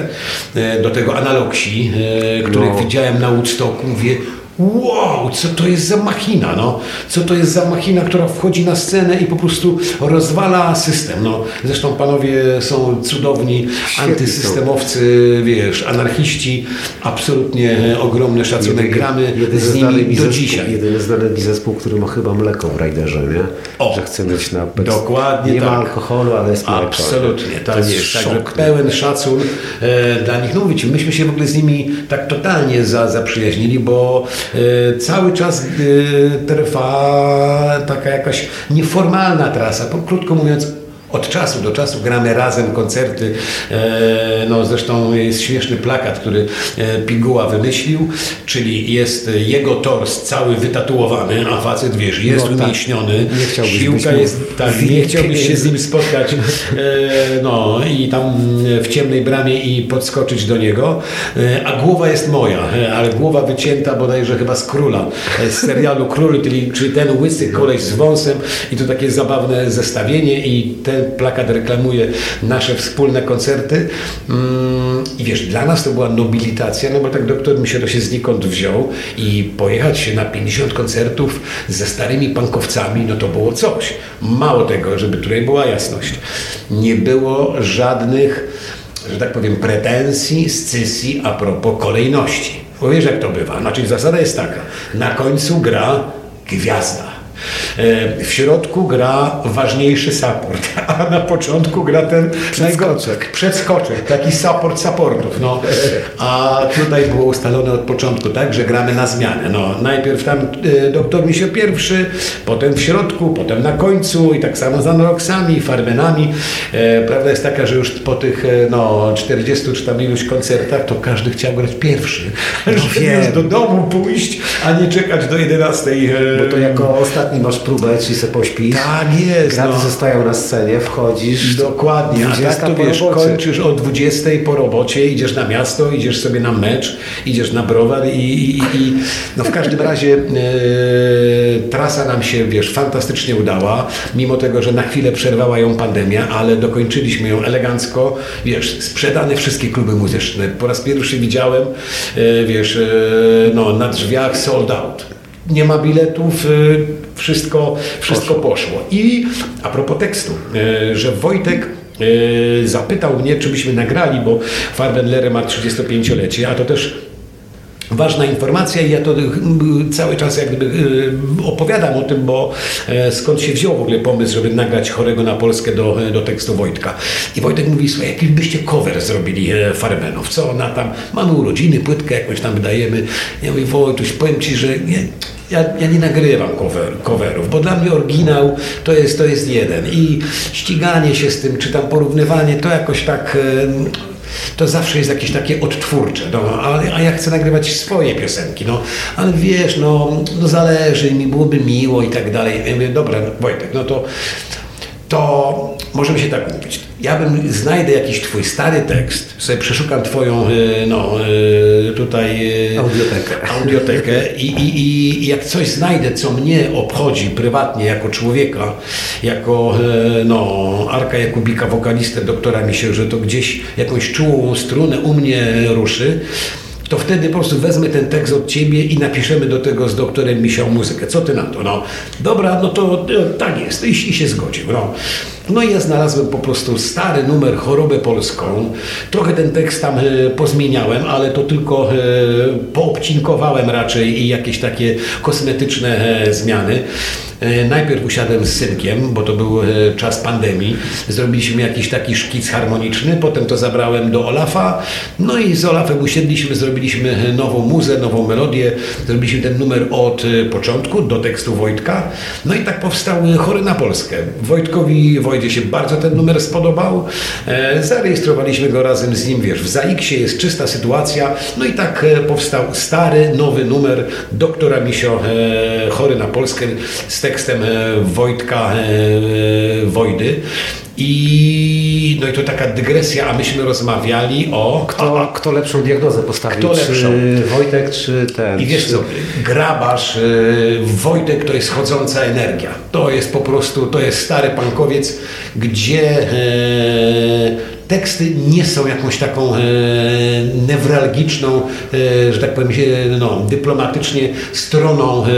Do tego analoksi, e, których No. widziałem na Woodstocku, mówię Wow, co to jest za machina, no? Co to jest za machina, która wchodzi na scenę i po prostu rozwala system, no? Zresztą panowie są cudowni, Świetni antysystemowcy, wiesz, anarchiści, absolutnie ogromny szacunek, gramy z nimi do zespół, dzisiaj. Jedyny znany mi zespół, który ma chyba mleko w rajderze, nie? O, Że chce mieć na bez, dokładnie Nie ma tak. alkoholu, ale jest mleko. Absolutnie, tak jest jest. Także pełen szacun e, dla nich. No mówię ci, myśmy się w ogóle z nimi tak totalnie za, zaprzyjaźnili, bo cały czas e, trwa taka jakaś nieformalna trasa. Krótko mówiąc, od czasu do czasu gramy razem koncerty. E, no zresztą jest śmieszny plakat, który e, Piguła wymyślił, czyli jest jego tors cały wytatuowany, a facet wiesz, jest No tak. umieśniony. Siłka jest, tak, (laughs) nie chciałbyś się z nim spotkać e, no i tam w ciemnej bramie i podskoczyć do niego, a głowa jest moja, ale głowa wycięta bodajże chyba z króla, z serialu Król, czyli, czyli ten łysy koleś z wąsem i to takie zabawne zestawienie i ten plakat reklamuje nasze wspólne koncerty Mm, i wiesz, dla nas to była nobilitacja, no bo tak doktor mi się to się znikąd wziął i pojechać się na 50 koncertów ze starymi pankowcami, no to było coś. Mało tego, żeby tutaj była jasność, nie było żadnych, że tak powiem, pretensji, scysji a propos kolejności. Bo wiesz jak to bywa, znaczy zasada jest taka, na końcu gra gwiazda. E, W środku gra ważniejszy support, (laughs) a na początku gra ten Przedskoczek. Przedskoczek, taki support supportów. No. A tutaj było ustalone od początku, tak, że gramy na zmianę. No, najpierw tam e, doktor Misio pierwszy, potem w środku, potem na końcu i tak samo z anoroksami, farbenami. E, prawda jest taka, że już po tych no, 40 czy tam iluś koncertach, to każdy chciał grać pierwszy. (laughs) żeby wiem. już do domu pójść, a nie czekać do 11. E, Bo to jako ostatni masz próbę, czyli se pośpisz. Tak jest, Graty no. zostają na scenie, wchodzisz. Dokładnie, a 20 tak to wiesz, robocie. kończysz o 20 po robocie, idziesz na miasto, idziesz sobie na mecz, idziesz na browar i, i, i no w każdym razie e, trasa nam się, wiesz, fantastycznie udała, mimo tego, że na chwilę przerwała ją pandemia, ale dokończyliśmy ją elegancko, wiesz, sprzedane wszystkie kluby muzyczne. Po raz pierwszy widziałem, e, wiesz, e, no na drzwiach sold out. Nie ma biletów, wszystko, wszystko poszło. I a propos tekstu, y, że Wojtek y, zapytał mnie, czy byśmy nagrali, bo Farbenlere ma 35-lecie, a to też Ważna informacja i ja to cały czas jak gdyby y, opowiadam o tym, bo e, skąd się wziął w ogóle pomysł, żeby nagrać chorego na Polskę do, do tekstu Wojtka. I Wojtek mówi, słuchaj, jakiś byście cover zrobili e, Farbenów, co ona tam, mamy urodziny, płytkę jakąś tam wydajemy. Ja mówię, Wojtuś, powiem Ci, że nie, ja, ja nie nagrywam cover, coverów, bo dla mnie oryginał to jest, to jest jeden i ściganie się z tym, czy tam porównywanie, to jakoś tak... to zawsze jest jakieś takie odtwórcze, no, a, a ja chcę nagrywać swoje piosenki, no, ale wiesz, no, no zależy mi, byłoby miło i tak dalej. Ja mówię, dobra, Wojtek, no to, to możemy się tak mówić. Ja bym znajdę jakiś twój stary tekst, sobie przeszukam twoją, y, no, y, tutaj y, Audiotekę. audiotekę i, i, i- jak coś znajdę, co mnie obchodzi prywatnie jako człowieka, jako e, no, Arka Jakubika, wokalistę doktora mi się, że to gdzieś jakąś czułą strunę u mnie ruszy, to wtedy po prostu wezmę ten tekst od ciebie i napiszemy do tego z doktorem Misią muzykę. Co ty na to? No, dobra, no to e, tak jest. I, i się zgodził. No. No i ja znalazłem po prostu stary numer Chorobę Polską. Trochę ten tekst tam e, pozmieniałem, ale to tylko e, poobcinkowałem raczej i jakieś takie kosmetyczne e, zmiany. Najpierw usiadłem z synkiem, bo to był czas pandemii. Zrobiliśmy jakiś taki szkic harmoniczny, potem to zabrałem do Olafa. No i z Olafem usiedliśmy, zrobiliśmy nową muzę, nową melodię. Zrobiliśmy ten numer od początku do tekstu Wojtka. No i tak powstał Chory na Polskę. Wojtkowi Wojdzie się bardzo ten numer spodobał. E, Zarejestrowaliśmy go razem z nim, wiesz, w Zaiksie jest czysta sytuacja. No i tak e, powstał stary, nowy numer doktora Misio e, Chory na Polskę z tekstem Wojtka Wojdy. I no i to taka dygresja, a myśmy rozmawiali o. Kto, kto lepszą diagnozę postawił? Kto lepszą? Czy Wojtek, czy ten? I wiesz czy... co, grabarz, e, Wojtek to jest chodząca energia. To jest po prostu, to jest stary pankowiec, gdzie e, teksty nie są jakąś taką e, newralgiczną, e, że tak powiem, e, no, dyplomatycznie stroną e,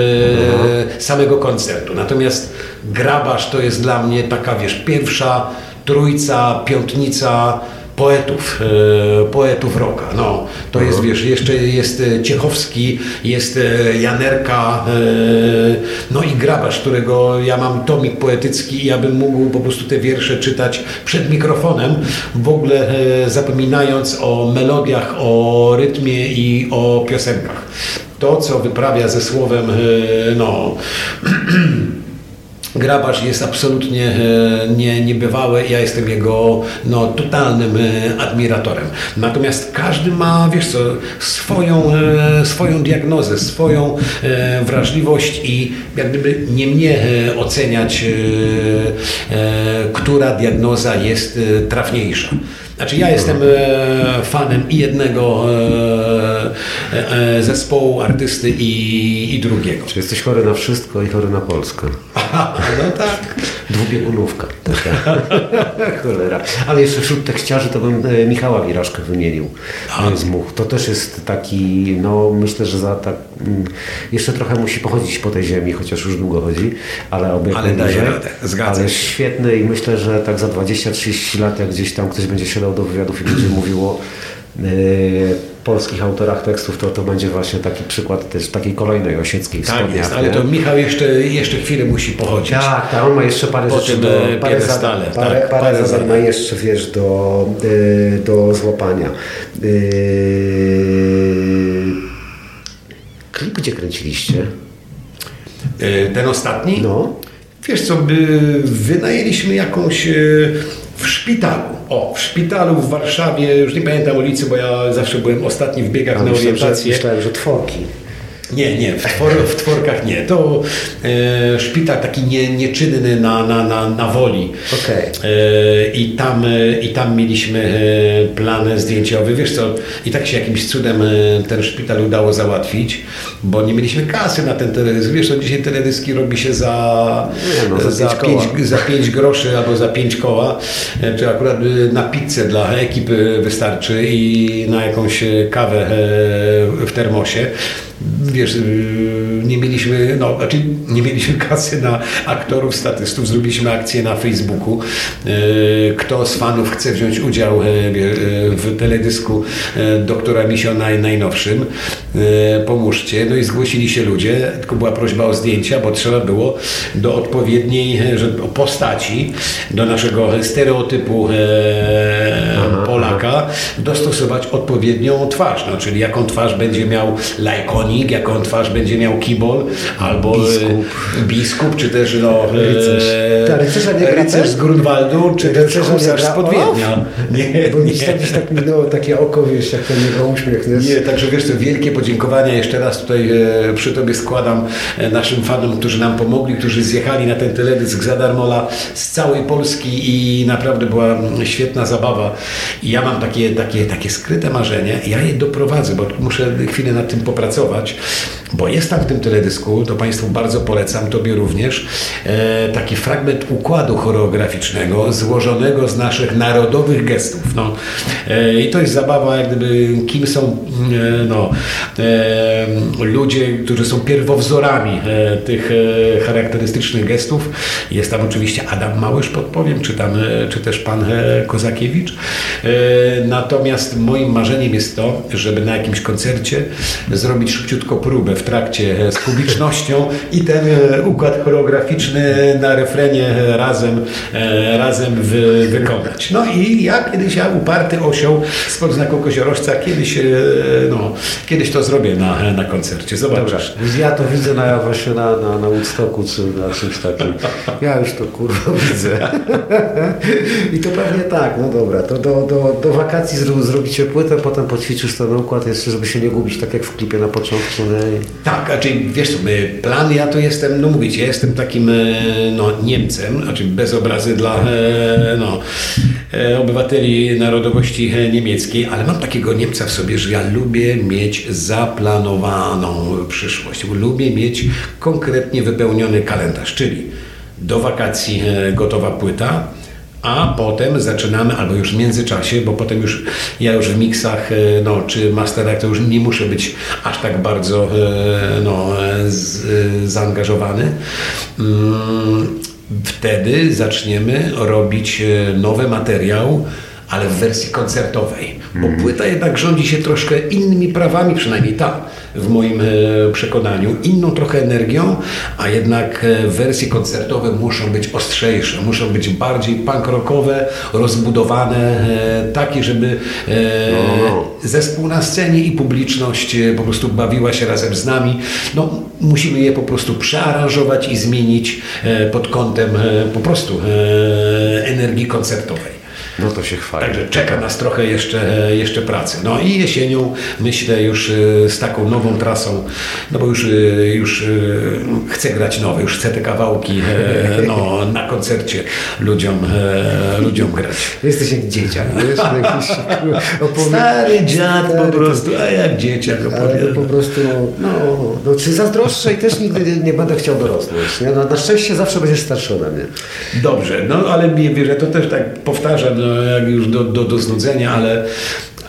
samego koncertu. Natomiast grabarz to jest dla mnie taka, wiesz, pierwsza trójca, piątnica poetów, e, poetów rocka. No, to jest, wiesz, jeszcze jest e, Ciechowski, jest e, Janerka, no i Grabarz, którego ja mam tomik poetycki i ja bym mógł po prostu te wiersze czytać przed mikrofonem, w ogóle zapominając o melodiach, o rytmie i o piosenkach. To, co wyprawia ze słowem, no... (clears throat) Grabarz jest absolutnie e, nie, niebywałe. Ja jestem jego no, totalnym e, admiratorem. Natomiast każdy ma, wiesz co, swoją, e, swoją diagnozę, swoją wrażliwość i jak gdyby nie mnie oceniać, która diagnoza jest trafniejsza. Znaczy ja jestem fanem i jednego zespołu, artysty i, i drugiego. Czy jesteś chory na wszystko i chory na Polskę? no tak. Dwubiegunówka. (laughs) Cholera. Ale jeszcze wśród tekściarzy to bym e, Michała Wiraszkę wymienił e, z Much. To też jest taki, no myślę, że za tak, mm, jeszcze trochę musi pochodzić po tej ziemi, chociaż już długo chodzi, ale jak Ale daje radę, Ale świetny i myślę, że tak za 20-30 lat, jak gdzieś tam ktoś będzie siadał do wywiadów i będzie mówił o e, polskich autorach tekstów, to to będzie właśnie taki przykład też takiej kolejnej osieckiej Tak wschodniej. jest, ale to Michał jeszcze, jeszcze chwilę musi pochodzić. Tak, tak, on ma jeszcze parę Po rzeczy do, e, parę, zadań, parę, tak, parę, parę ma jeszcze, wiesz, do, y, do złapania. Y, klip gdzie kręciliście? E, Ten ostatni? No. Wiesz co, wynajęliśmy jakąś e, w szpitalu. O, w szpitalu w Warszawie, już nie pamiętam ulicy, bo ja zawsze byłem ostatni w biegach A na myślałem, że, orientację. myślałem, że tworki. Nie, nie, w, twor, w tworkach nie. To e, szpital taki nie, nieczynny na, na, na, na woli. Okej. E, I, tam, e, I tam mieliśmy e, plan zdjęciowy. Wiesz co, i tak się jakimś cudem e, ten szpital udało załatwić, bo nie mieliśmy kasy na ten teledysk. Wiesz, to dzisiaj teledyski robi się za, Nie, no, za za, pięć pięć, za pięć groszy albo za pięć koła. E, Czy akurat na pizzę dla ekipy wystarczy i na jakąś kawę w termosie. Wiesz, y, nie mieliśmy, no, znaczy nie mieliśmy (laughs) kasy na aktorów, statystów. Zrobiliśmy akcję na Facebooku. Y, Kto z fanów chce wziąć udział e, e, w teledysku e, doktora Misio naj, najnowszym, pomóżcie. No i zgłosili się ludzie, tylko była prośba o zdjęcia, bo trzeba było do odpowiedniej postaci, do naszego stereotypu Polaka dostosować odpowiednią twarz. No, czyli jaką twarz będzie miał lajkonik, jaką twarz będzie miał Kibol, albo e, Biskup. biskup czy też no, (laughs) Rycerz. e, Ta, rycerza nie rycerz ten? z Grunwaldu, czy husarz gra z Podwiednia. (laughs) Nie, Bo mi nie. tam gdzieś tak minęło takie oko, wiesz, jak ten jego uśmiech. Nie? Nie, także wiesz co, wielkie podziękowania jeszcze raz tutaj e, przy Tobie składam e, naszym fanom, którzy nam pomogli, którzy zjechali na ten teledysk za darmola z całej Polski i naprawdę była świetna zabawa. I ja mam takie, takie, takie skryte marzenie, ja je doprowadzę, bo muszę chwilę nad tym popracować, much. Bo jest tam w tym teledysku, to Państwu bardzo polecam, Tobie również, e, taki fragment układu choreograficznego złożonego z naszych narodowych gestów. No, e, I to jest zabawa, jak gdyby, kim są e, no, e, ludzie, którzy są pierwowzorami e, tych e, charakterystycznych gestów. Jest tam oczywiście Adam Małysz, podpowiem, czy, tam, czy też pan Kozakiewicz. Natomiast moim marzeniem jest to, żeby na jakimś koncercie zrobić szybciutko próbę w trakcie e, z publicznością i ten e, układ choreograficzny na refrenie razem, e, razem wy, wykonać. No i ja kiedyś, ja uparty osioł z podznaku koziorożca, kiedyś, no, kiedyś to zrobię na, na koncercie. Zobaczysz. Ja to widzę na, właśnie na, na, na Woodstocku czy na czymś takim. Ja już to kurwa widzę. (laughs) I to pewnie tak, no dobra, to do, do, do wakacji zro, zrobicie płytę, potem poćwiczysz ten układ jeszcze, żeby się nie gubić, tak jak w klipie na początku. Nie? Tak, a czyli wiesz co, plan ja to jestem, no mówicie, ja jestem takim e, no, Niemcem, znaczy bez obrazy dla e, no, e, obywateli narodowości niemieckiej, ale mam takiego Niemca w sobie, że ja lubię mieć zaplanowaną przyszłość. Lubię mieć konkretnie wypełniony kalendarz, czyli do wakacji gotowa płyta, a potem zaczynamy, albo już w międzyczasie, bo potem już ja już w miksach e, no, czy masterach to już nie muszę być aż tak bardzo e, no, e, z, zaangażowany. Mm, Wtedy zaczniemy robić nowy materiał, ale w wersji koncertowej, bo płyta jednak rządzi się troszkę innymi prawami, przynajmniej ta w moim e, przekonaniu, inną trochę energią, a jednak e, wersje koncertowe muszą być ostrzejsze, muszą być bardziej punk rockowe, rozbudowane, e, takie, żeby e, zespół na scenie i publiczność po prostu bawiła się razem z nami. No, musimy je po prostu przearanżować i zmienić pod kątem po prostu energii koncertowej. No to się chwali. Także czeka nas trochę jeszcze, jeszcze pracy. No i jesienią myślę już e, z taką nową trasą, no bo już, e, już e, chcę grać nowe, już chcę te kawałki no, na koncercie ludziom, ludziom grać. Jesteś jak dzieciak, wiesz? Jakiś, (laughs) opowie- Stary dziad po prostu, a jak dzieciak Ale opowiada. to po prostu, no, no czy zazdroszczę i też nigdy nie, będę chciał dorosnąć. Nie? No, na szczęście zawsze będziesz starszy ode mnie. Dobrze, no ale ja to też tak powtarzam, no, jak już do, do, do znudzenia, ale,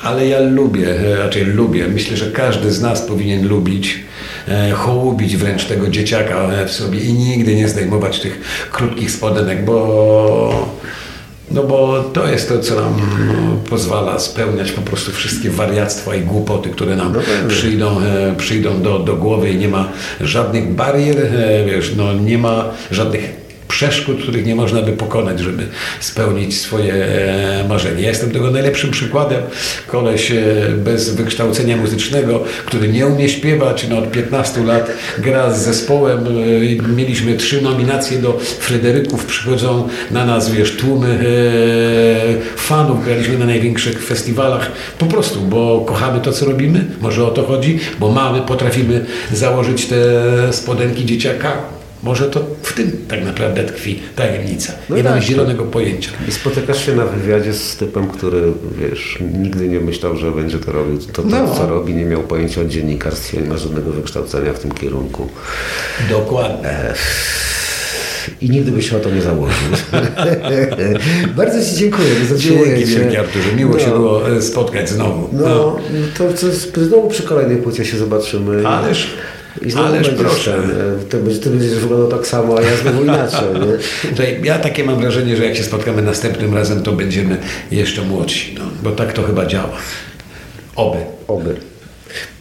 ale ja lubię, e, raczej lubię, myślę, że każdy z nas powinien lubić, e, hołubić wręcz tego dzieciaka e, w sobie i nigdy nie zdejmować tych krótkich spodenek, bo no bo to jest to, co nam no, pozwala spełniać po prostu wszystkie wariactwa i głupoty, które nam przyjdą, e, przyjdą do, do głowy i nie ma żadnych barier, e, wiesz, no nie ma żadnych przeszkód, których nie można by pokonać, żeby spełnić swoje e, marzenie. Ja jestem tego najlepszym przykładem. Koleś e, bez wykształcenia muzycznego, który nie umie śpiewać, no od 15 lat gra z zespołem. e, Mieliśmy trzy nominacje do Fryderyków. Przychodzą na nas, wiesz, tłumy fanów. Graliśmy na największych festiwalach. Po prostu, bo kochamy to, co robimy. Może o to chodzi, bo mamy, potrafimy założyć te spodenki dzieciaka. Może to w tym tak naprawdę tkwi tajemnica. No nie tak, mamy tak. zielonego pojęcia. I spotykasz się na wywiadzie z typem, który, wiesz, nigdy nie myślał, że będzie to robił. To, to No. co robi, nie miał pojęcia o dziennikarstwie, nie ma żadnego wykształcenia w tym kierunku. Dokładnie. I nigdy by się o to nie założył. (laughs) Bardzo Ci dziękuję. Dzięki wielkie Arturze. Miło No. się było e, spotkać znowu. No, to co, znowu przy kolejnej płycie się zobaczymy. Ależ, I znowu ależ będziesz proszę. ten, e, Ty, będziesz- ty będziesz wyglądał tak samo, a ja znowu inaczej. Nie? (laughs) Ja takie mam wrażenie, że jak się spotkamy następnym razem, to będziemy jeszcze młodsi. No, bo tak to chyba działa. Oby. Oby.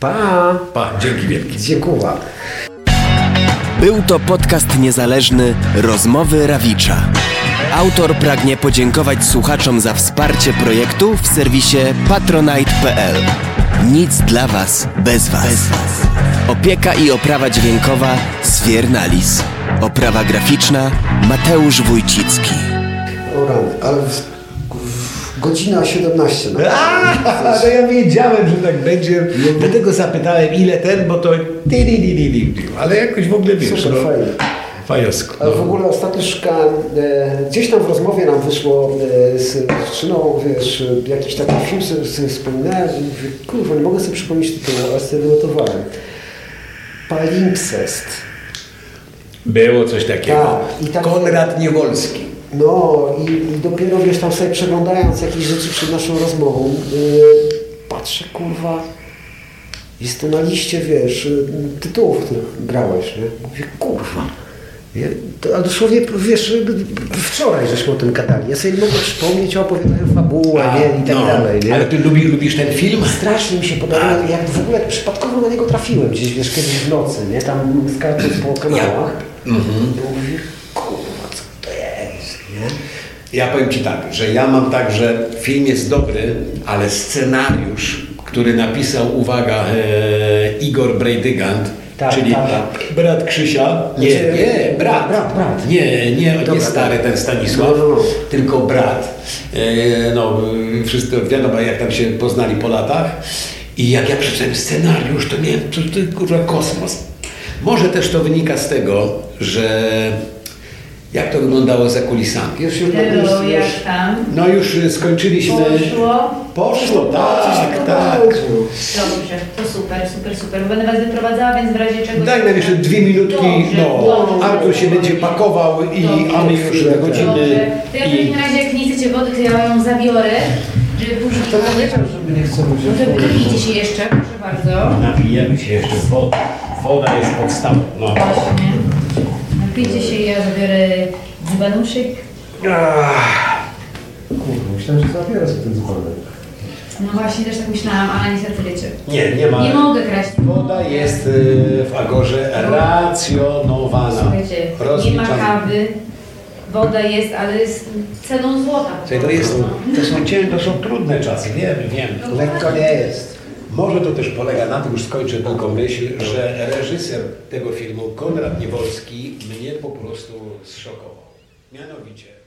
Pa! Pa, dzięki wielkie. Dziękuję. Był to podcast niezależny Rozmowy Rawicza. Autor pragnie podziękować słuchaczom za wsparcie projektu w serwisie patronite.pl. Nic dla Was bez Was. Bez was. Opieka i oprawa dźwiękowa Sfiernalis. Oprawa graficzna Mateusz Wójcicki. O rany, ale w, w, godzina 17 na A, no ja wiedziałem, że tak będzie. Dlatego zapytałem, ile ten, bo to... Ale jakoś w ogóle wiesz, Super no, fajnie. Fajosko. Ale w No. ogóle ostatnio szukałem, e, gdzieś tam w rozmowie nam wyszło e, z dziewczyną, wiesz, jakiś taki film sobie, sobie wspominałem i mówię, kurwa, nie mogę sobie przypomnieć tytułu, ale sobie wynotowałem. Palimpsest. Było coś takiego. Tak, Konrad Niewolski. No i, i dopiero, wiesz, tam sobie przeglądając jakieś rzeczy przed naszą rozmową, e, patrzę, kurwa, jest to na liście, wiesz, e, tytułów, w których grałeś, nie? Mówię, kurwa. Ja, to, a dosłownie, wiesz, wczoraj żeśmy o tym gadali. Ja sobie mogę przypomnieć, opowiadają fabułę, nie? I tak no, dalej, nie? Ale ty lubi, lubisz ten film? Strasznie mi się podobało, jak w ogóle przypadkowo na niego trafiłem gdzieś, wiesz, kiedyś w nocy, nie? Tam skacząc po kanałach. Mhm. I mówię, kurwa, co to jest, nie? Ja powiem Ci tak, że ja mam tak, że film jest dobry, ale scenariusz, który napisał, uwaga, e, Igor Brejdygant, Tak, czyli tak, tak. brat Krzysia, nie, Znaczy, nie, brat, brat, brat. nie, nie, nie stary ten Stanisław, No, no, no. tylko brat. E, no, wszyscy wiadomo, jak tam się poznali po latach. I jak ja przeczytałem scenariusz, to miałem, to, to kurwa kosmos. Może też to wynika z tego, że jak to wyglądało za kulisami. Już, już, Hello, już, jak tam? No już y, skończyliśmy. Poszło? Poszło, tak, tak. Dobrze, to super, super, super. Będę Was wyprowadzała, więc w razie czego... Daj nam jeszcze dwie minutki, Dobrze, no. dobrze. Artur się będzie pakował i Dobrze. Ani już Dobrze. godziny. Dobrze. To ja w takim razie, jak nie chcecie wody, to ja ją zabiorę, żeby później... To ja żeby nie chcę Może wypijcie się jeszcze, proszę bardzo. Napijemy się jeszcze wody. Woda jest podstawą. No. Właśnie. Napijcie się, ja zabiorę dzbanuszek. Kurwa, myślałem, że zabiorę sobie ten dzbanek. No właśnie, też tak myślałam, ale niestety wiecie. Nie, nie ma. Nie mogę kraść. Woda jest y, w Agorze racjonowana. Słuchajcie, nie ma rozliczana. kawy, woda jest, ale jest ceną złota. Słuchaj, To, jest, no. to, są, cię- to są trudne czasy, wiem, wiem. Lekko nie jest. Może to też polega na tym, już skończę tylko myśl, że reżyser tego filmu, Konrad Niewolski, mnie po prostu zszokował. Mianowicie